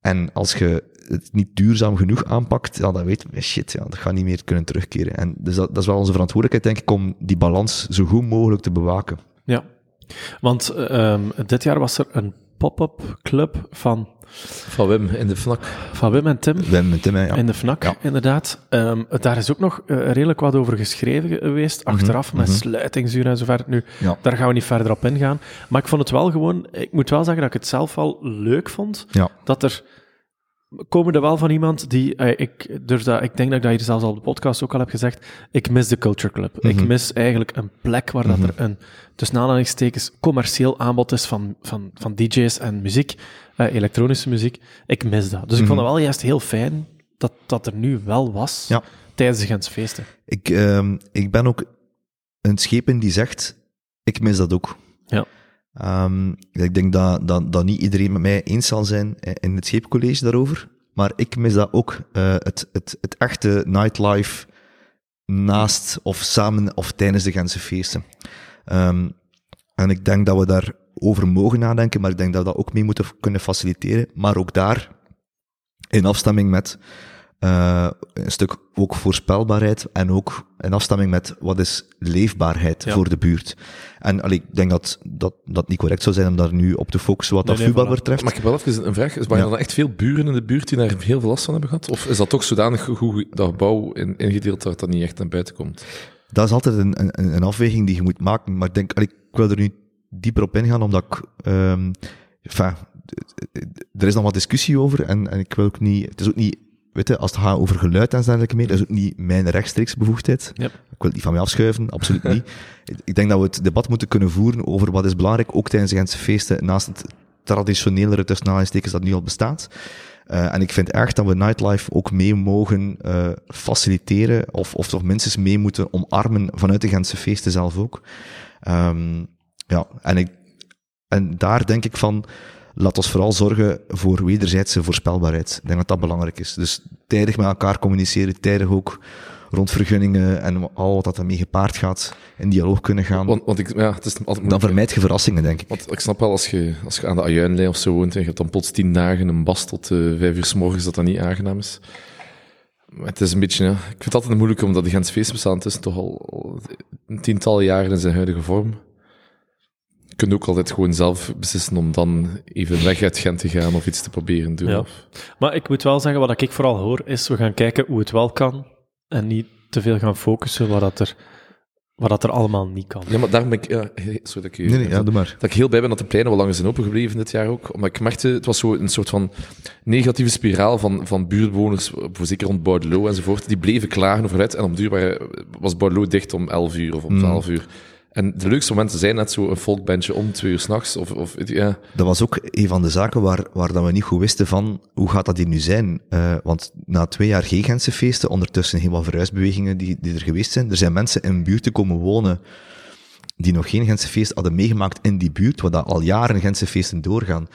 en als je het niet duurzaam genoeg aanpakt, ja, dan weet je, shit, ja, dat gaat niet meer kunnen terugkeren. En dus dat, dat is wel onze verantwoordelijkheid, denk ik, om die balans zo goed mogelijk te bewaken. Ja, want um, dit jaar was er een pop-up club van... Van Wim in de FNAC. Van Wim en Tim. Wim en Tim, ja. In de FNAC, ja. inderdaad. Um, daar is ook nog uh, redelijk wat over geschreven geweest, achteraf, mm -hmm. met sluitingsuur en zo verder. Nu, ja. daar gaan we niet verder op ingaan. Maar ik vond het wel gewoon... Ik moet wel zeggen dat ik het zelf wel leuk vond, ja. dat er komen er wel van iemand die, uh, ik, dus dat, ik denk dat ik dat hier zelfs al op de podcast ook al heb gezegd, ik mis de Culture Club. Mm -hmm. Ik mis eigenlijk een plek waar mm -hmm. dat er een, tussen aanhalingstekens, commercieel aanbod is van, van, van DJ's en muziek, uh, elektronische muziek. Ik mis dat. Dus mm -hmm. ik vond het wel juist heel fijn dat dat er nu wel was, ja. tijdens de Gentse feesten. Ik, uh, ik ben ook een schepen die zegt, ik mis dat ook. Ja. Um, ik denk dat, dat, dat niet iedereen met mij eens zal zijn in het scheepcollege daarover. Maar ik mis dat ook, uh, het, het, het echte nightlife naast of samen of tijdens de Gentse feesten. Um, en ik denk dat we daarover mogen nadenken, maar ik denk dat we dat ook mee moeten kunnen faciliteren. Maar ook daar, in afstemming met uh, een stuk ook voorspelbaarheid en ook in afstemming met wat is leefbaarheid ja. voor de buurt. En allee, ik denk dat, dat dat niet correct zou zijn om daar nu op te focussen wat Nee, dat nee, voetbal voilà. betreft. Mag ik wel even een vraag? Is waren Ja. er echt veel buren in de buurt die daar heel veel last van hebben gehad? Of is dat toch zodanig goed dat gebouw in, ingedeeld dat dat niet echt naar buiten komt? Dat is altijd een, een, een afweging die je moet maken. Maar ik denk, allee, ik wil er nu dieper op ingaan, omdat ik, um, enfin, er is nog wat discussie over en, en ik wil ook niet, het is ook niet, weet je, als het gaat over geluid en dergelijke meer, dat is ook niet mijn rechtstreeks bevoegdheid. Yep. Ik wil het niet van mij afschuiven, absoluut niet. [laughs] Ik- denk dat we het debat moeten kunnen voeren over wat is belangrijk, ook tijdens de Gentse feesten, naast het traditionelere tussen dat nu al bestaat. Uh, en ik vind echt dat we nightlife ook mee mogen uh, faciliteren, of, of toch minstens mee moeten omarmen vanuit de Gentse feesten zelf ook. Um, ja, en, ik, en daar denk ik van, laat ons vooral zorgen voor wederzijdse voorspelbaarheid. Ik denk dat dat belangrijk is. Dus tijdig met elkaar communiceren, tijdig ook rond vergunningen en al wat dat ermee gepaard gaat, in dialoog kunnen gaan. Want, want ik, ja, het is altijd Dan vermijd je verrassingen, denk ik. Want ik snap wel, als je, als je aan de Ajuinlijn of zo woont en je hebt dan plots tien dagen een bas tot uh, vijf uur s morgens, dat dat niet aangenaam is. Maar het is een beetje, ja, ik vind het altijd moeilijk, omdat de Gentse feesten bestaan tussen toch al, al een tiental jaren in zijn huidige vorm. Je kunt ook altijd gewoon zelf beslissen om dan even weg uit Gent te gaan of iets te proberen doen. Ja. Of, Maar ik moet wel zeggen, wat ik vooral hoor, is we gaan kijken hoe het wel kan en niet te veel gaan focussen wat dat er, wat dat er allemaal niet kan. ja, maar daarom ben ik, ja, sorry dat ik Nee, nee, ja, doe maar. dat ik heel blij ben dat de pleinen wel langer zijn opengebleven dit jaar ook. Omdat ik merkte, het was zo een soort van negatieve spiraal van, van buurtbewoners, voor zeker rond Bordeaux enzovoort, die bleven klagen over het. En om duur was Bordeaux dicht om 11 uur of om Mm. 12 uur. En de leukste momenten zijn net zo een folkbandje om twee uur s'nachts, of, of ja. Dat was ook een van de zaken waar, waar dat we niet goed wisten van, hoe gaat dat hier nu zijn? Uh, want na twee jaar geen Gentse feesten, ondertussen helemaal verhuisbewegingen die, die er geweest zijn, er zijn mensen in buurten komen wonen die nog geen Gentse feest hadden meegemaakt in die buurt, waar dat al jaren Gentse feesten doorgaan.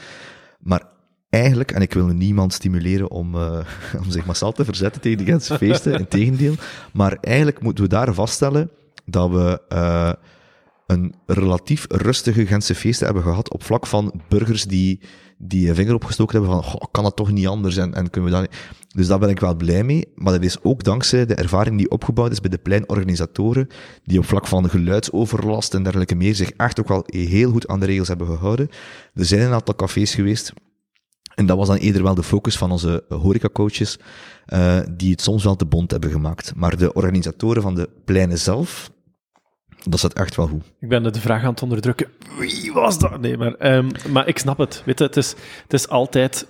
Maar eigenlijk, en ik wil niemand stimuleren om, uh, [laughs] om zich massaal te verzetten tegen die Gentse feesten, in tegendeel, maar eigenlijk moeten we daar vaststellen dat we uh, een relatief rustige Gentse feesten hebben gehad op vlak van burgers die, die vinger opgestoken hebben van, goh, kan dat toch niet anders en, en kunnen we dat niet... Dus daar ben ik wel blij mee, maar dat is ook dankzij de ervaring die opgebouwd is bij de pleinorganisatoren, die op vlak van geluidsoverlast en dergelijke meer zich echt ook wel heel goed aan de regels hebben gehouden. Er zijn een aantal cafés geweest en dat was dan eerder wel de focus van onze horecacoaches, uh, die het soms wel te bond hebben gemaakt. Maar de organisatoren van de pleinen zelf, dat zat echt wel goed. Ik ben de vraag aan het onderdrukken. Wie was dat? Nee, maar, um, maar ik snap het. Weet je, het is, het is altijd...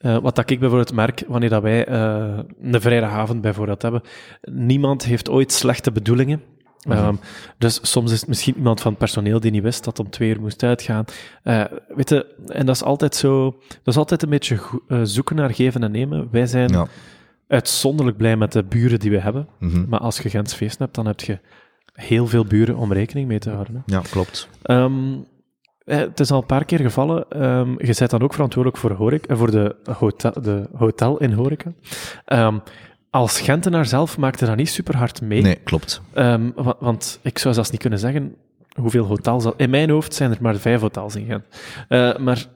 Uh, wat dat ik bijvoorbeeld merk, wanneer dat wij uh, een vrijdagavond bijvoorbeeld hebben, niemand heeft ooit slechte bedoelingen. -hmm. um, dus soms is het misschien iemand van het personeel die niet wist dat om twee uur moest uitgaan. Uh, weet je, en dat is altijd zo, dat is altijd een beetje zoeken naar geven en nemen. Wij zijn ja. uitzonderlijk blij met de buren die we hebben. Mm -hmm. Maar als je Gens feest hebt, dan heb je heel veel buren om rekening mee te houden. Hè. Ja, klopt. Um, het is al een paar keer gevallen. Um, je bent dan ook verantwoordelijk voor, horeca, voor de, hotel, de hotel in horeca. Um, als Gentenaar zelf maakte dat niet super hard mee. Nee, klopt. Um, want, want, ik zou zelfs niet kunnen zeggen hoeveel hotels... In mijn hoofd zijn er maar vijf hotels in Gent. Uh, maar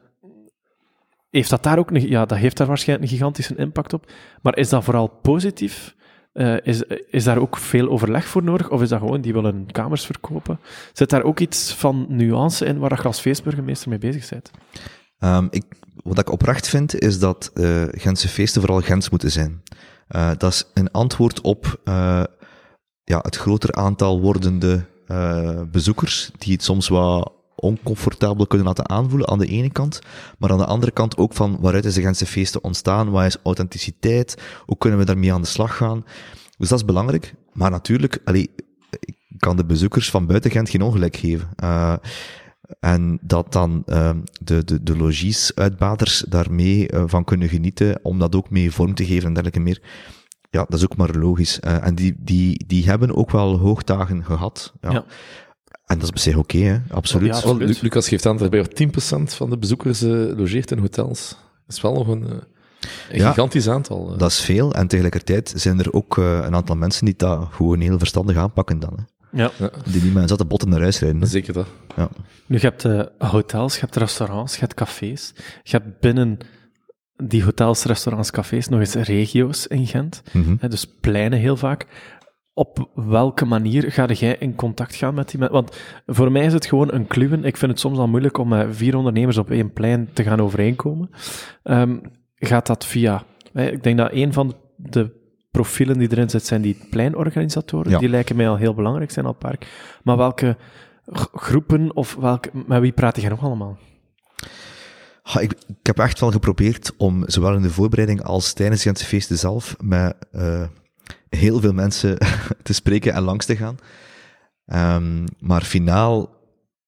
heeft dat daar ook... Een, ja, dat heeft daar waarschijnlijk een gigantische impact op. Maar is dat vooral positief? Uh, is, is daar ook veel overleg voor nodig? Of is dat gewoon, die willen kamers verkopen? Zit daar ook iets van nuance in waar je als feestburgemeester mee bezig bent? Um, ik, wat ik oprecht vind, is dat uh, Gentse feesten vooral Gens moeten zijn. Uh, dat is een antwoord op ja, het groter aantal wordende bezoekers, die het soms wat oncomfortabel kunnen laten aanvoelen aan de ene kant, maar aan de andere kant ook van waaruit is de Gentse feesten ontstaan, wat is authenticiteit, hoe kunnen we daarmee aan de slag gaan. Dus dat is belangrijk, maar natuurlijk, allee, ik kan de bezoekers van buiten Gent geen ongelijk geven. Uh, en dat dan uh, de, de, de logies-uitbaters daarmee uh, van kunnen genieten, om dat ook mee vorm te geven en dergelijke meer. Ja, dat is ook maar logisch. Uh, en die, die, die hebben ook wel hoogdagen gehad. Ja. ja. En dat is op zich oké, okay, absoluut. Ja, absoluut. Well, Lucas geeft aan dat er bij 10% van de bezoekers uh, logeert in hotels. Dat is wel nog een, een ja, gigantisch aantal. Uh. Dat is veel. En tegelijkertijd zijn er ook een aantal mensen die dat gewoon heel verstandig aanpakken dan. Hè. Ja. Die niet met zat de botten naar huis rijden. Hè. Zeker dat. Ja. Nu, je hebt hotels, je hebt restaurants, je hebt cafés. Je hebt binnen die hotels, restaurants, cafés nog eens regio's in Gent. Mm -hmm. Dus pleinen heel vaak op welke manier ga jij in contact gaan met die mensen? Want voor mij is het gewoon een kluwen. Ik vind het soms al moeilijk om met vier ondernemers op één plein te gaan overeenkomen. Um, gaat dat via... Ik denk dat een van de profielen die erin zit, zijn die pleinorganisatoren. Ja. Die lijken mij al heel belangrijk zijn al park. Maar welke groepen of welke, met wie praat je nog allemaal? Ha, ik, ik, heb echt wel geprobeerd om, zowel in de voorbereiding als tijdens Gentse feesten zelf, met... Uh, heel veel mensen [laughs] te spreken en langs te gaan. Um, maar finaal,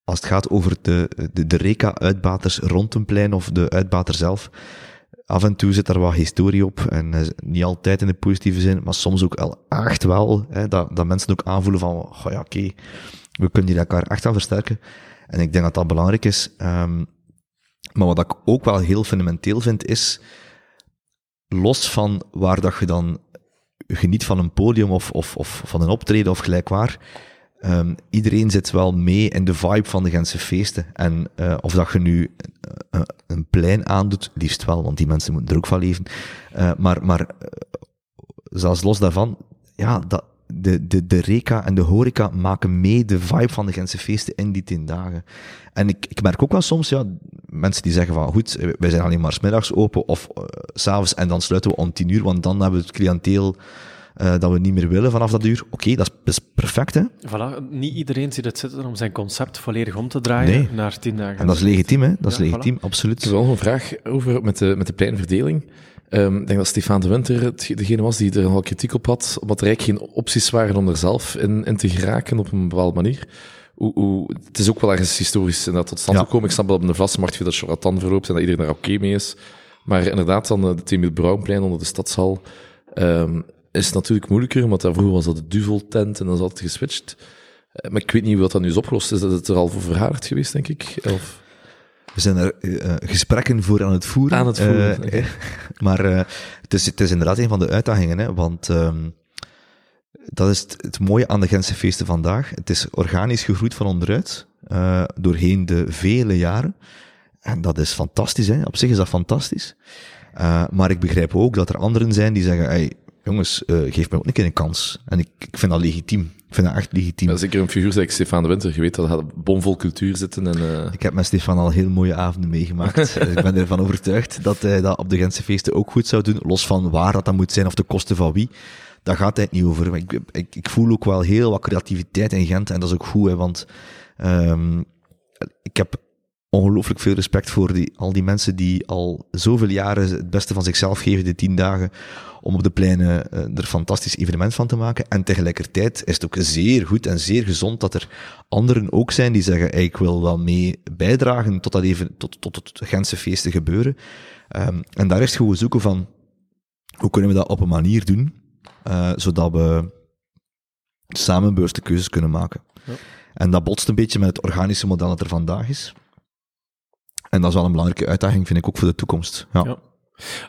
als het gaat over de, de, de Reka-uitbaters rond een plein of de uitbater zelf, af en toe zit er wat historie op. En uh, niet altijd in de positieve zin, maar soms ook al echt wel. Hè, dat, dat mensen ook aanvoelen van, oh ja, oké, we kunnen die elkaar echt aan versterken. En ik denk dat dat belangrijk is. Um, maar wat ik ook wel heel fundamenteel vind, is, los van waar dat je dan geniet van een podium of, of, of van een optreden of gelijkwaar. Um, iedereen zit wel mee in de vibe van de Gentse feesten. En uh, of dat je nu uh, een plein aandoet, liefst wel, want die mensen moeten er ook van leven. Maar, maar zelfs los daarvan, ja, dat, de, de, de reka en de horeca maken mee de vibe van de Gentse feesten in die tien dagen. En ik, ik merk ook wel soms, ja, mensen die zeggen van, goed, wij zijn alleen maar smiddags open of uh, s'avonds en dan sluiten we om tien uur, want dan hebben we het cliënteel uh, dat we niet meer willen vanaf dat uur. Oké, okay, dat, is perfect, hè. Voilà, niet iedereen ziet het zitten om zijn concept volledig om te draaien nee. naar tien dagen. En dat is legitiem, hè. Dat is ja, legitiem, voilà. absoluut. Er is wel een vraag over met de, met de pleinverdeling. Um, ik denk dat Stefan de Winter degene was die er al kritiek op had, omdat er eigenlijk geen opties waren om er zelf in, in te geraken op een bepaalde manier. Hoe, hoe, het is ook wel ergens historisch inderdaad tot stand Ja. gekomen. Ik snap dat op een vastmarkt veel dat charlatan verloopt en dat iedereen daar oké mee is. Maar inderdaad, dan het Emil Brouwplein onder de stadshal ehm, is natuurlijk moeilijker, want daar vroeger was dat de duveltent en dan is dat geswitcht. Eh, maar ik weet niet hoe dat nu is opgelost. Is dat het er al voor verhaard geweest, denk ik? Of... We zijn er eh, eh, gesprekken voor aan het voeren. Aan het voeren, Eh, eh, [laughs] maar eh, het, is, het is inderdaad een van de uitdagingen, hè, want ehm, dat is het, het mooie aan de Gentse feesten vandaag. Het is organisch gegroeid van onderuit, eh, doorheen de vele jaren. En dat is fantastisch, hè. op zich is dat fantastisch. Eh, maar ik begrijp ook dat er anderen zijn die zeggen, hey, jongens, eh, geef mij ook een keer een kans. En ik, ik vind dat legitiem. Ik vind dat echt legitiem. Ja, zeker een figuur zoals Stefan de Winter. Je weet dat hij bomvol cultuur zitten en... Ik heb met Stefan al heel mooie avonden meegemaakt. [laughs] ik ben ervan overtuigd dat hij dat op de Gentse feesten ook goed zou doen. Los van waar dat, dat moet zijn of de kosten van wie. Daar gaat het niet over. Ik, ik, ik voel ook wel heel wat creativiteit in Gent. En dat is ook goed, hè, want ehm, ik heb ongelooflijk veel respect voor die, al die mensen die al zoveel jaren het beste van zichzelf geven, de tien dagen, om op de pleinen eh, er fantastisch evenement van te maken. En tegelijkertijd is het ook zeer goed en zeer gezond dat er anderen ook zijn die zeggen, ik wil wel mee bijdragen tot dat even, tot, tot, tot het Gentse feesten gebeuren. Ehm, en daar is het gewoon zoeken van, hoe kunnen we dat op een manier doen, eh, zodat we samen bewuste keuzes kunnen maken. Ja. En dat botst een beetje met het organische model dat er vandaag is. En dat is wel een belangrijke uitdaging, vind ik ook voor de toekomst. Ja. Ja.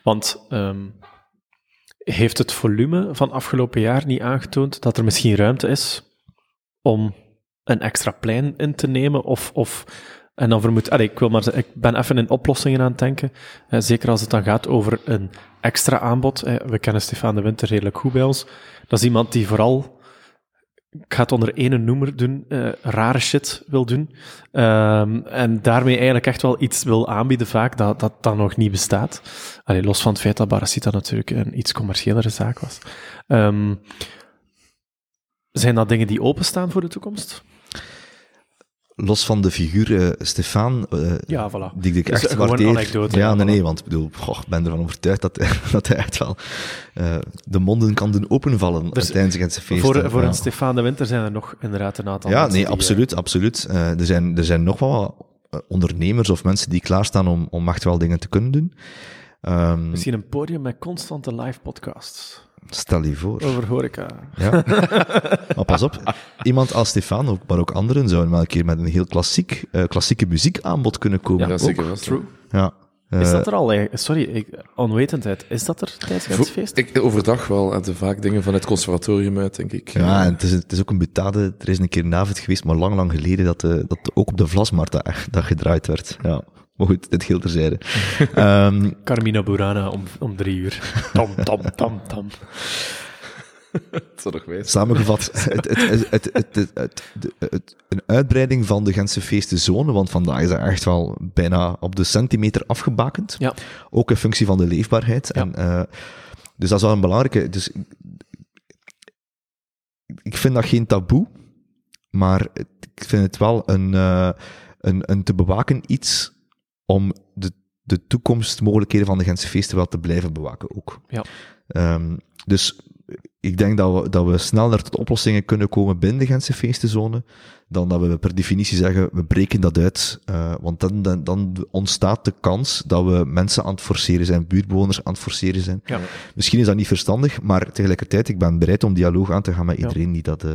Want ehm, heeft het volume van afgelopen jaar niet aangetoond dat er misschien ruimte is om een extra plein in te nemen? Of, of en dan vermoed, allee, ik wil maar ik ben even in oplossingen aan het denken. Eh, zeker als het dan gaat over een extra aanbod. Eh, we kennen Stefan de Winter redelijk goed bij ons. Dat is iemand die vooral ik ga het onder ene noemer doen, eh, rare shit wil doen. Ehm, en daarmee eigenlijk echt wel iets wil aanbieden vaak dat dat, dat nog niet bestaat. Allee, los van het feit dat Baracita natuurlijk een iets commerciëlere zaak was. Ehm, zijn dat dingen die openstaan voor de toekomst? Los van de figuur eh, Stefan, eh, Ja, voilà. die ik Dus echt waardeer. anekdote, ja, ja, nee, voilà. nee, want ik bedoel, goh, ik ben ervan overtuigd dat, [laughs] dat hij echt wel eh, de monden kan doen openvallen Dus tijdens de Gentse feesten. Voor, voor ja. een Stefan de Winter zijn er nog inderdaad een aantal Ja, nee, die, absoluut, absoluut. Er, zijn, er zijn nog wel wat ondernemers of mensen die klaarstaan om, om echt wel dingen te kunnen doen. Ehm, Misschien een podium met constante live podcasts stel je voor. over horeca. Ja. [laughs] maar pas op, iemand als Stefan, ook- maar ook anderen, zouden wel een keer met een heel klassiek, eh, klassieke muziekaanbod kunnen komen. ja, Ook. zeker wel. True. Ja. Is Eh, dat er al? Sorry, ik, onwetendheid. Is dat er tijdens het feest? Ik, overdag wel, en er vaak dingen van het conservatorium uit, denk ik. Ja, en het is, het is ook een butade. Er is een keer een avond geweest, maar lang, lang geleden, dat, eh, dat ook op de Vlasmarkt dat, echt- dat gedraaid werd. Ja. Maar goed, dit geheel terzijde. [laughs] Ehm Carmina Burana om, om drie uur. Tom, tom, tom, tom. Dat [laughs] zou nog. Samengevat, het, het, het, het, het, het, het- het- een uitbreiding van de Gentse feestenzone, want vandaag is dat echt wel bijna op de centimeter afgebakend. Ja. Ook in functie van de leefbaarheid. Ja. En, eh, dus dat is wel een belangrijke. Dus, ik vind dat geen taboe, maar het- ik vind het wel een, eh, een, een te bewaken iets om de, de toekomstmogelijkheden van de Gentse feesten wel te blijven bewaken ook. Ja. Ehm, dus ik denk dat we, dat we sneller tot oplossingen kunnen komen binnen de Gentse feestenzone, dan dat we per definitie zeggen, we breken dat uit. eh, want dan, dan, dan ontstaat de kans dat we mensen aan het forceren zijn, buurtbewoners aan het forceren zijn. Ja. Misschien is dat niet verstandig, maar tegelijkertijd, ik ben bereid om dialoog aan te gaan met Ja. iedereen die dat, eh,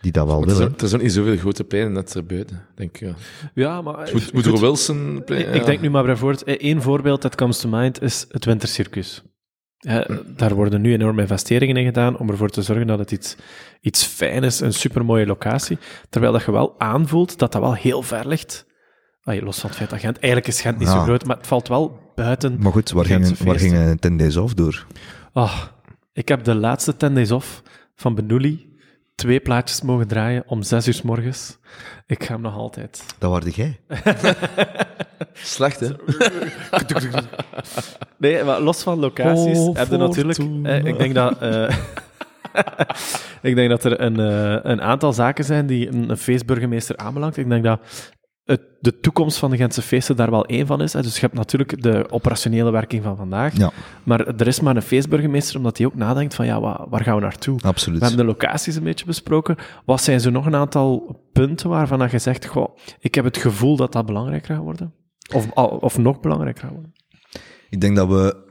die dat wel Maar Er zijn, niet zoveel grote pleinen net erbuiten, denk ik. Ja. Ja, maar... Moet, moet goed, er Wilson plein, Ik, denk nu maar bijvoorbeeld, eh, één voorbeeld dat comes to mind is het wintercircus. Eh, daar worden nu enorme investeringen in gedaan om ervoor te zorgen dat het iets, iets fijn is, een supermooie locatie. Terwijl dat je wel aanvoelt dat dat wel heel ver ligt. Ah, los van het feit dat Gent... Eigenlijk is Gent niet zo groot, maar het valt wel buiten... Maar goed, waar gingen, waar gingen 10 days off door? Ah, ik heb de laatste 10 days off van Benouli twee plaatjes mogen draaien om zes uur s morgens. Ik ga hem nog altijd. Dat waarde jij. [laughs] Slecht, hè? [laughs] Nee, maar los van locaties Oh, heb je natuurlijk... Eh, ik, denk dat, eh, [laughs] ik denk dat er een, eh, een aantal zaken zijn die een, een feestburgemeester aanbelangt. Ik denk dat het, de toekomst van de Gentse feesten daar wel één van is. Hè. Dus je hebt natuurlijk de operationele werking van vandaag. Ja, Maar er is maar een feestburgemeester, omdat hij ook nadenkt van, ja, waar, waar gaan we naartoe? absoluut. We hebben de locaties een beetje besproken. Wat zijn zo nog een aantal punten waarvan dat je zegt, goh, ik heb het gevoel dat dat belangrijker gaat worden? Of, of nog belangrijker gaat worden? Ik denk dat we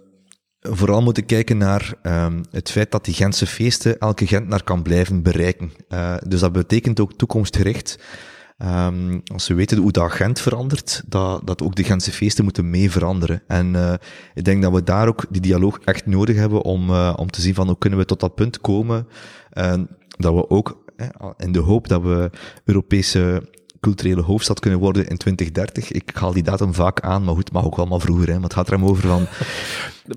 vooral moeten kijken naar ehm, het feit dat die Gentse feesten elke Gentenaar kan blijven bereiken. Eh, dus dat betekent ook toekomstgericht. Ehm, als we weten hoe dat Gent verandert, dat, dat ook de Gentse feesten moeten mee veranderen. En eh, ik denk dat we daar ook die dialoog echt nodig hebben om, eh, om te zien van hoe kunnen we tot dat punt komen. En dat we ook in de hoop dat we Europese culturele hoofdstad kunnen worden in 2030. Ik haal die datum vaak aan, maar goed, het mag ook wel maar vroeger. Hè, want het gaat er hem over van [laughs]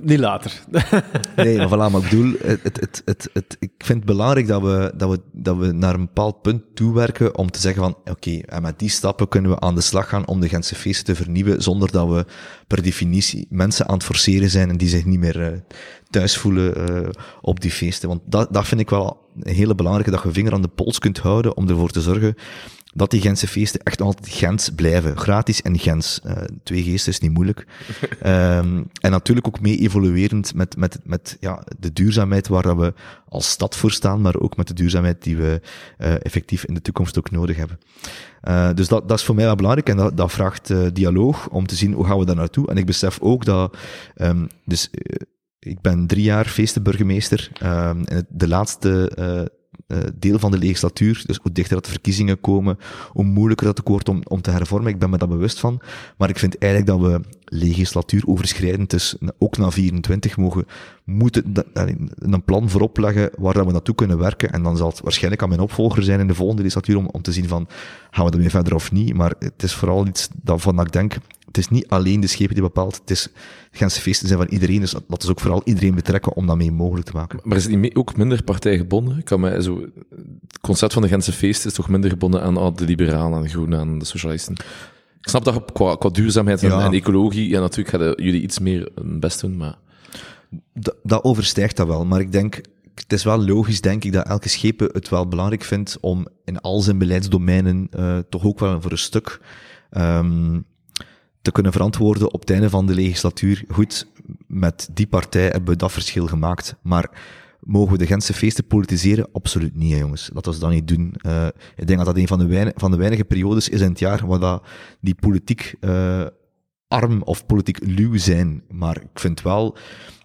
Niet later. [laughs] Nee, maar voilà, maar ik bedoel, het, het, het, het, het- ik vind het belangrijk dat we, dat, we, dat we naar een bepaald punt toewerken om te zeggen van, oké, en met die stappen kunnen we aan de slag gaan om de Gentse feesten te vernieuwen, zonder dat we per definitie mensen aan het forceren zijn en die zich niet meer eh, thuis voelen eh, op die feesten. Want dat, dat vind ik wel een hele belangrijke, dat je vinger aan de pols kunt houden om ervoor te zorgen dat die Gentse feesten echt altijd Gens blijven. Gratis en Gens. Eh, twee geesten is niet moeilijk. [laughs] Ehm, en natuurlijk ook mee evoluerend met, met, met ja, de duurzaamheid waar we als stad voor staan, maar ook met de duurzaamheid die we eh, effectief in de toekomst ook nodig hebben. Eh, dus dat, dat is voor mij wel belangrijk en dat, dat vraagt dialoog om te zien hoe gaan we daar naartoe. En ik besef ook dat, ehm, dus ik ben drie jaar feestenburgemeester. ehm en de laatste deel van de legislatuur, dus hoe dichter dat de verkiezingen komen, hoe moeilijker dat ook wordt om, om te hervormen. Ik ben me daar bewust van. Maar ik vind eigenlijk dat we legislatuuroverschrijdend, dus ook na 24 mogen, moeten eh, een plan voorop leggen waar dat we naartoe kunnen werken. En dan zal het waarschijnlijk aan mijn opvolger zijn in de volgende legislatuur om, om te zien van, gaan we ermee verder of niet. Maar het is vooral iets dat, van ik denk, het is niet alleen de schepen die bepaalt, het is, Gentse feesten zijn van iedereen, dus dat is ook vooral iedereen betrekken om dat mee mogelijk te maken. Maar is het niet ook minder partijgebonden? Ik kan mij zo, het concept van de Gentse feest is toch minder gebonden aan ah, de liberalen, aan de groenen, aan de socialisten. Ik snap dat qua, qua duurzaamheid en, Ja. en ecologie, ja, natuurlijk gaan jullie iets meer hun best doen, maar... dat, dat overstijgt dat wel. Maar ik denk, het is wel logisch, denk ik, dat elke schepen het wel belangrijk vindt om in al zijn beleidsdomeinen eh, toch ook wel voor een stuk ehm, te kunnen verantwoorden op het einde van de legislatuur. Goed, met die partij hebben we dat verschil gemaakt. Maar mogen we de Gentse feesten politiseren? Absoluut niet, hè, jongens. Laten we dat niet doen. Eh, ik denk dat dat een van de, van de weinige periodes is in het jaar waar dat die politiek eh, arm of politiek luw zijn. Maar ik vind wel,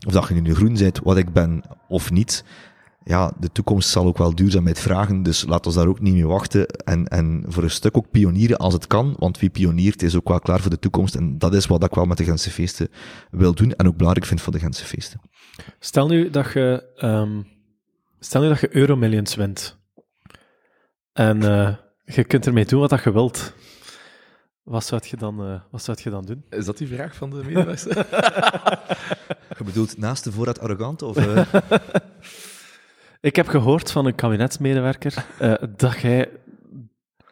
of dat je nu groen bent, wat ik ben of niet, ja, de toekomst zal ook wel duurzaamheid vragen, dus laat ons daar ook niet mee wachten. En, en voor een stuk ook pionieren als het kan, want wie pioniert is ook wel klaar voor de toekomst. En dat is wat ik wel met de Gentse feesten wil doen en ook belangrijk vind voor de Gentse feesten. Stel nu dat je, ehm, stel nu dat je Euromillions wint. En eh, je kunt ermee doen wat dat je wilt. Wat zou je dan, eh, wat zou je dan doen? Is dat die vraag van de medewerkers? [laughs] Je bedoelt naast de voorraad arrogant? Of, eh? [laughs] Ik heb gehoord van een kabinetsmedewerker eh, dat jij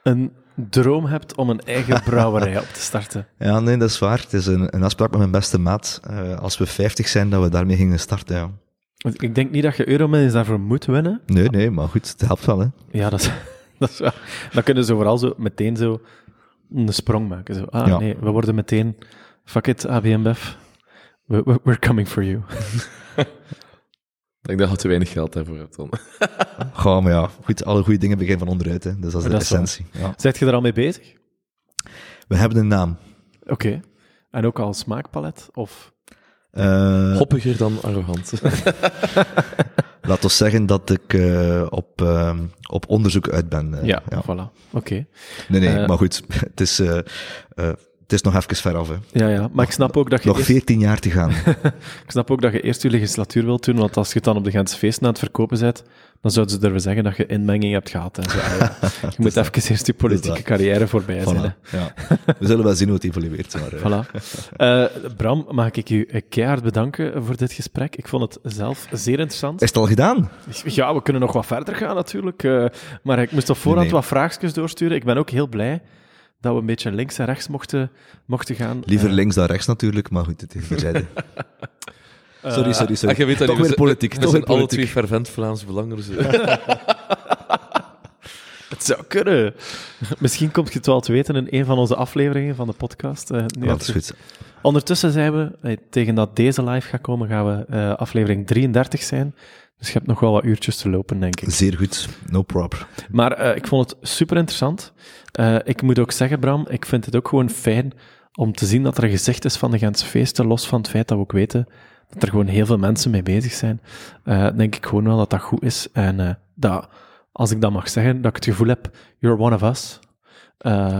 een droom hebt om een eigen [laughs] brouwerij op te starten. Ja, nee, dat is waar. Het is een, een afspraak met mijn beste maat. Eh, als we 50 zijn, dat we daarmee gingen starten, ja. Want Ik denk niet dat je Euromillions daarvoor moet winnen. Nee, nee, maar goed, het helpt wel, hè. Ja, dat is, [laughs] dat is wel. Dan kunnen ze vooral zo meteen zo een sprong maken. Zo, ah Ja. nee, we worden meteen, fuck it, we- we're coming for you. [laughs] ik denk dat je te weinig geld daarvoor hebt dan. [laughs] Goh, maar ja, goed, alle goede dingen beginnen van onderuit, hè. Dus dat is de Dat is waar. essentie. Ja. Zijt je er al mee bezig? We hebben een naam. Oké. En ook al smaakpalet? Of... Eh, Hoppiger dan arrogant. [laughs] Laat ons zeggen dat ik eh, op, eh, op onderzoek uit ben. eh, ja, voilà. Oké. Nee, nee, maar goed, [laughs] het is, eh, eh, het is nog even ver af. Hè. Ja, ja. Maar ik snap ook dat je Nog eerst, 14 jaar te gaan. [laughs] ik snap ook dat je eerst je legislatuur wilt doen, want als je het dan op de Gentse feesten aan het verkopen bent, dan zouden ze durven zeggen dat je inmenging hebt gehad. En zo. [laughs] Je moet even eerst je politieke dat. carrière voorbij zijn. hè. Voilà, ja. We zullen wel zien hoe het evolueert. Maar, eh, Voilà. Eh, Bram, mag ik u keihard bedanken voor dit gesprek? Ik vond het zelf zeer interessant. Is het al gedaan? Ja, we kunnen nog wat verder gaan natuurlijk. eh, maar ik moest op voorhand Nee, nee. wat vraagjes doorsturen. Ik ben ook heel blij dat we een beetje links en rechts mochten, mochten gaan. Liever Eh, links dan rechts natuurlijk, maar goed, het is verzijde. [laughs] [laughs] sorry, sorry, sorry. Ah, je weet dat Toch weer politiek, We toch zijn alle twee fervent Vlaams belangers. [laughs] Het zou kunnen. Misschien komt je het wel te weten in een van onze afleveringen van de podcast. Uh, nu dat is goed. Ondertussen zijn we, eh, tegen dat deze live gaat komen, gaan we uh, aflevering 33 zijn. Dus je hebt nog wel wat uurtjes te lopen, denk ik. Zeer goed, no problem. Maar uh, ik vond het super interessant. Uh, ik moet ook zeggen, Bram, ik vind het ook gewoon fijn om te zien dat er een gezicht is van de Gentse feesten, los van het feit dat we ook weten dat er gewoon heel veel mensen mee bezig zijn. Uh, denk ik gewoon wel dat dat goed is. En dat, als ik dat mag zeggen, dat ik het gevoel heb, you're one of us.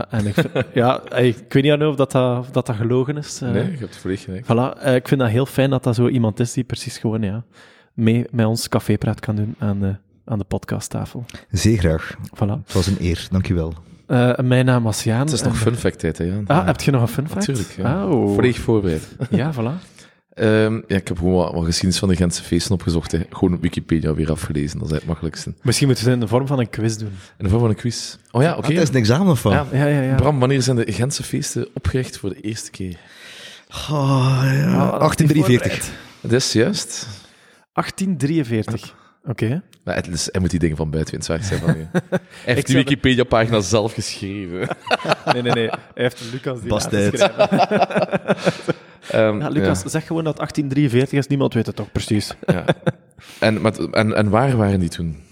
en ik, [laughs] ja, ik weet niet of dat, dat, dat, dat gelogen is. nee, je hebt volledig gelijk. Voilà, ik vind dat heel fijn dat dat zo iemand is die precies gewoon, ja, mee met ons cafépraat kan doen aan de, aan de podcasttafel. Zeer graag. Voilà. Het was een eer, dankjewel. Uh, mijn naam was Jaan. Het is nog fun fact tijd, hè, Jaan. Ah, heb je nog een fun fact? Natuurlijk, ja. Oh. Volledig voorbereid. [laughs] ja, voilà. Um, ja, ik heb gewoon wat, wat, geschiedenis van de Gentse feesten opgezocht. Hè. Gewoon op Wikipedia weer afgelezen, dat is het makkelijkste. Misschien moeten we het in de vorm van een quiz doen. In de vorm van een quiz? Oh ja, oké. Okay. Ah, dat is een examen van. Ja, ja, ja, ja, Bram, wanneer zijn de Gentse feesten opgericht voor de eerste keer? Oh, ja. 1843. Dat is juist. 1843. Oké. Okay. Maar het is, hij moet die dingen van buiten in het werk zijn. Van, [laughs] hij heeft die Wikipedia-pagina zelf geschreven. [laughs] nee, nee, nee. Hij heeft Lucas die Bastard. um, [laughs] ja, Lucas, ja. zeg gewoon dat 1843 is. Niemand weet het toch precies. ja. en, met, en, en waar waren die toen?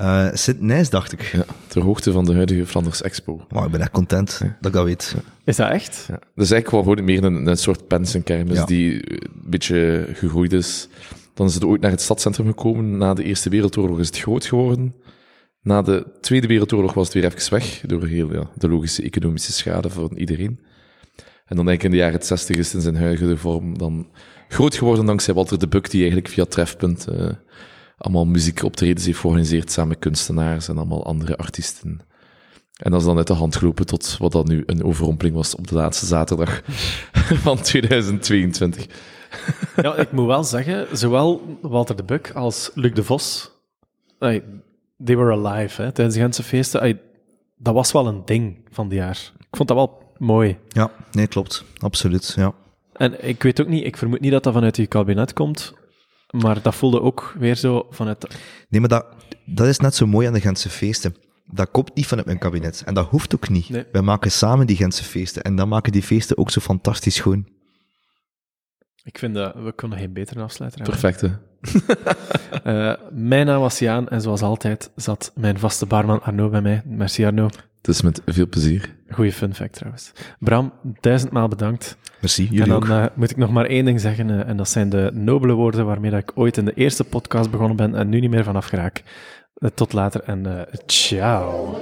Uh, Sint-Nijs, dacht ik. Ja, ter hoogte van de huidige Flanders Expo. Maar ik ben echt content ja. dat ik dat weet. Ja. Is dat echt? Ja. Dat is eigenlijk wel gewoon meer een, een soort pensenkermis die een beetje gegroeid is. Dan is het ooit naar het stadscentrum gekomen. Na de Eerste Wereldoorlog is het groot geworden. Na de Tweede Wereldoorlog was het weer even weg, door heel de logische economische schade van iedereen. En dan denk ik in de jaren 60 is het in zijn huidige vorm dan groot geworden dankzij Walter de Buck, die eigenlijk via Trefpunt uh, allemaal muziekoptredens heeft georganiseerd samen kunstenaars en allemaal andere artiesten. En dat is dan uit de hand gelopen tot wat dan nu een overrompeling was op de laatste zaterdag [laughs] van 2022. Ja, ik moet wel zeggen, zowel Walter de Buck als Luc de Vos, they were alive hè, tijdens de Gentse feesten. Ay, dat was wel een ding van die jaar. Ik vond dat wel mooi. Ja, nee, klopt. Absoluut, ja. En ik weet ook niet, ik vermoed niet dat dat vanuit je kabinet komt, maar dat voelde ook weer zo vanuit... Nee, maar dat, dat is net zo mooi aan de Gentse feesten. Dat komt niet vanuit mijn kabinet. En dat hoeft ook niet. Nee. Wij maken samen die Gentse feesten. En dan maken die feesten ook zo fantastisch schoon. Ik vind dat we kunnen geen betere afsluiter hebben. Perfect, uh, [laughs] mijn naam was Jaan en zoals altijd zat mijn vaste barman Arno bij mij. Merci Arno. Het is met veel plezier. Goeie fun fact trouwens. Bram, duizendmaal bedankt. Merci, jullie En dan uh, moet ik nog maar één ding zeggen, uh, en dat zijn de nobele woorden waarmee dat ik ooit in de eerste podcast begonnen ben en nu niet meer vanaf geraak. tot later en ciao.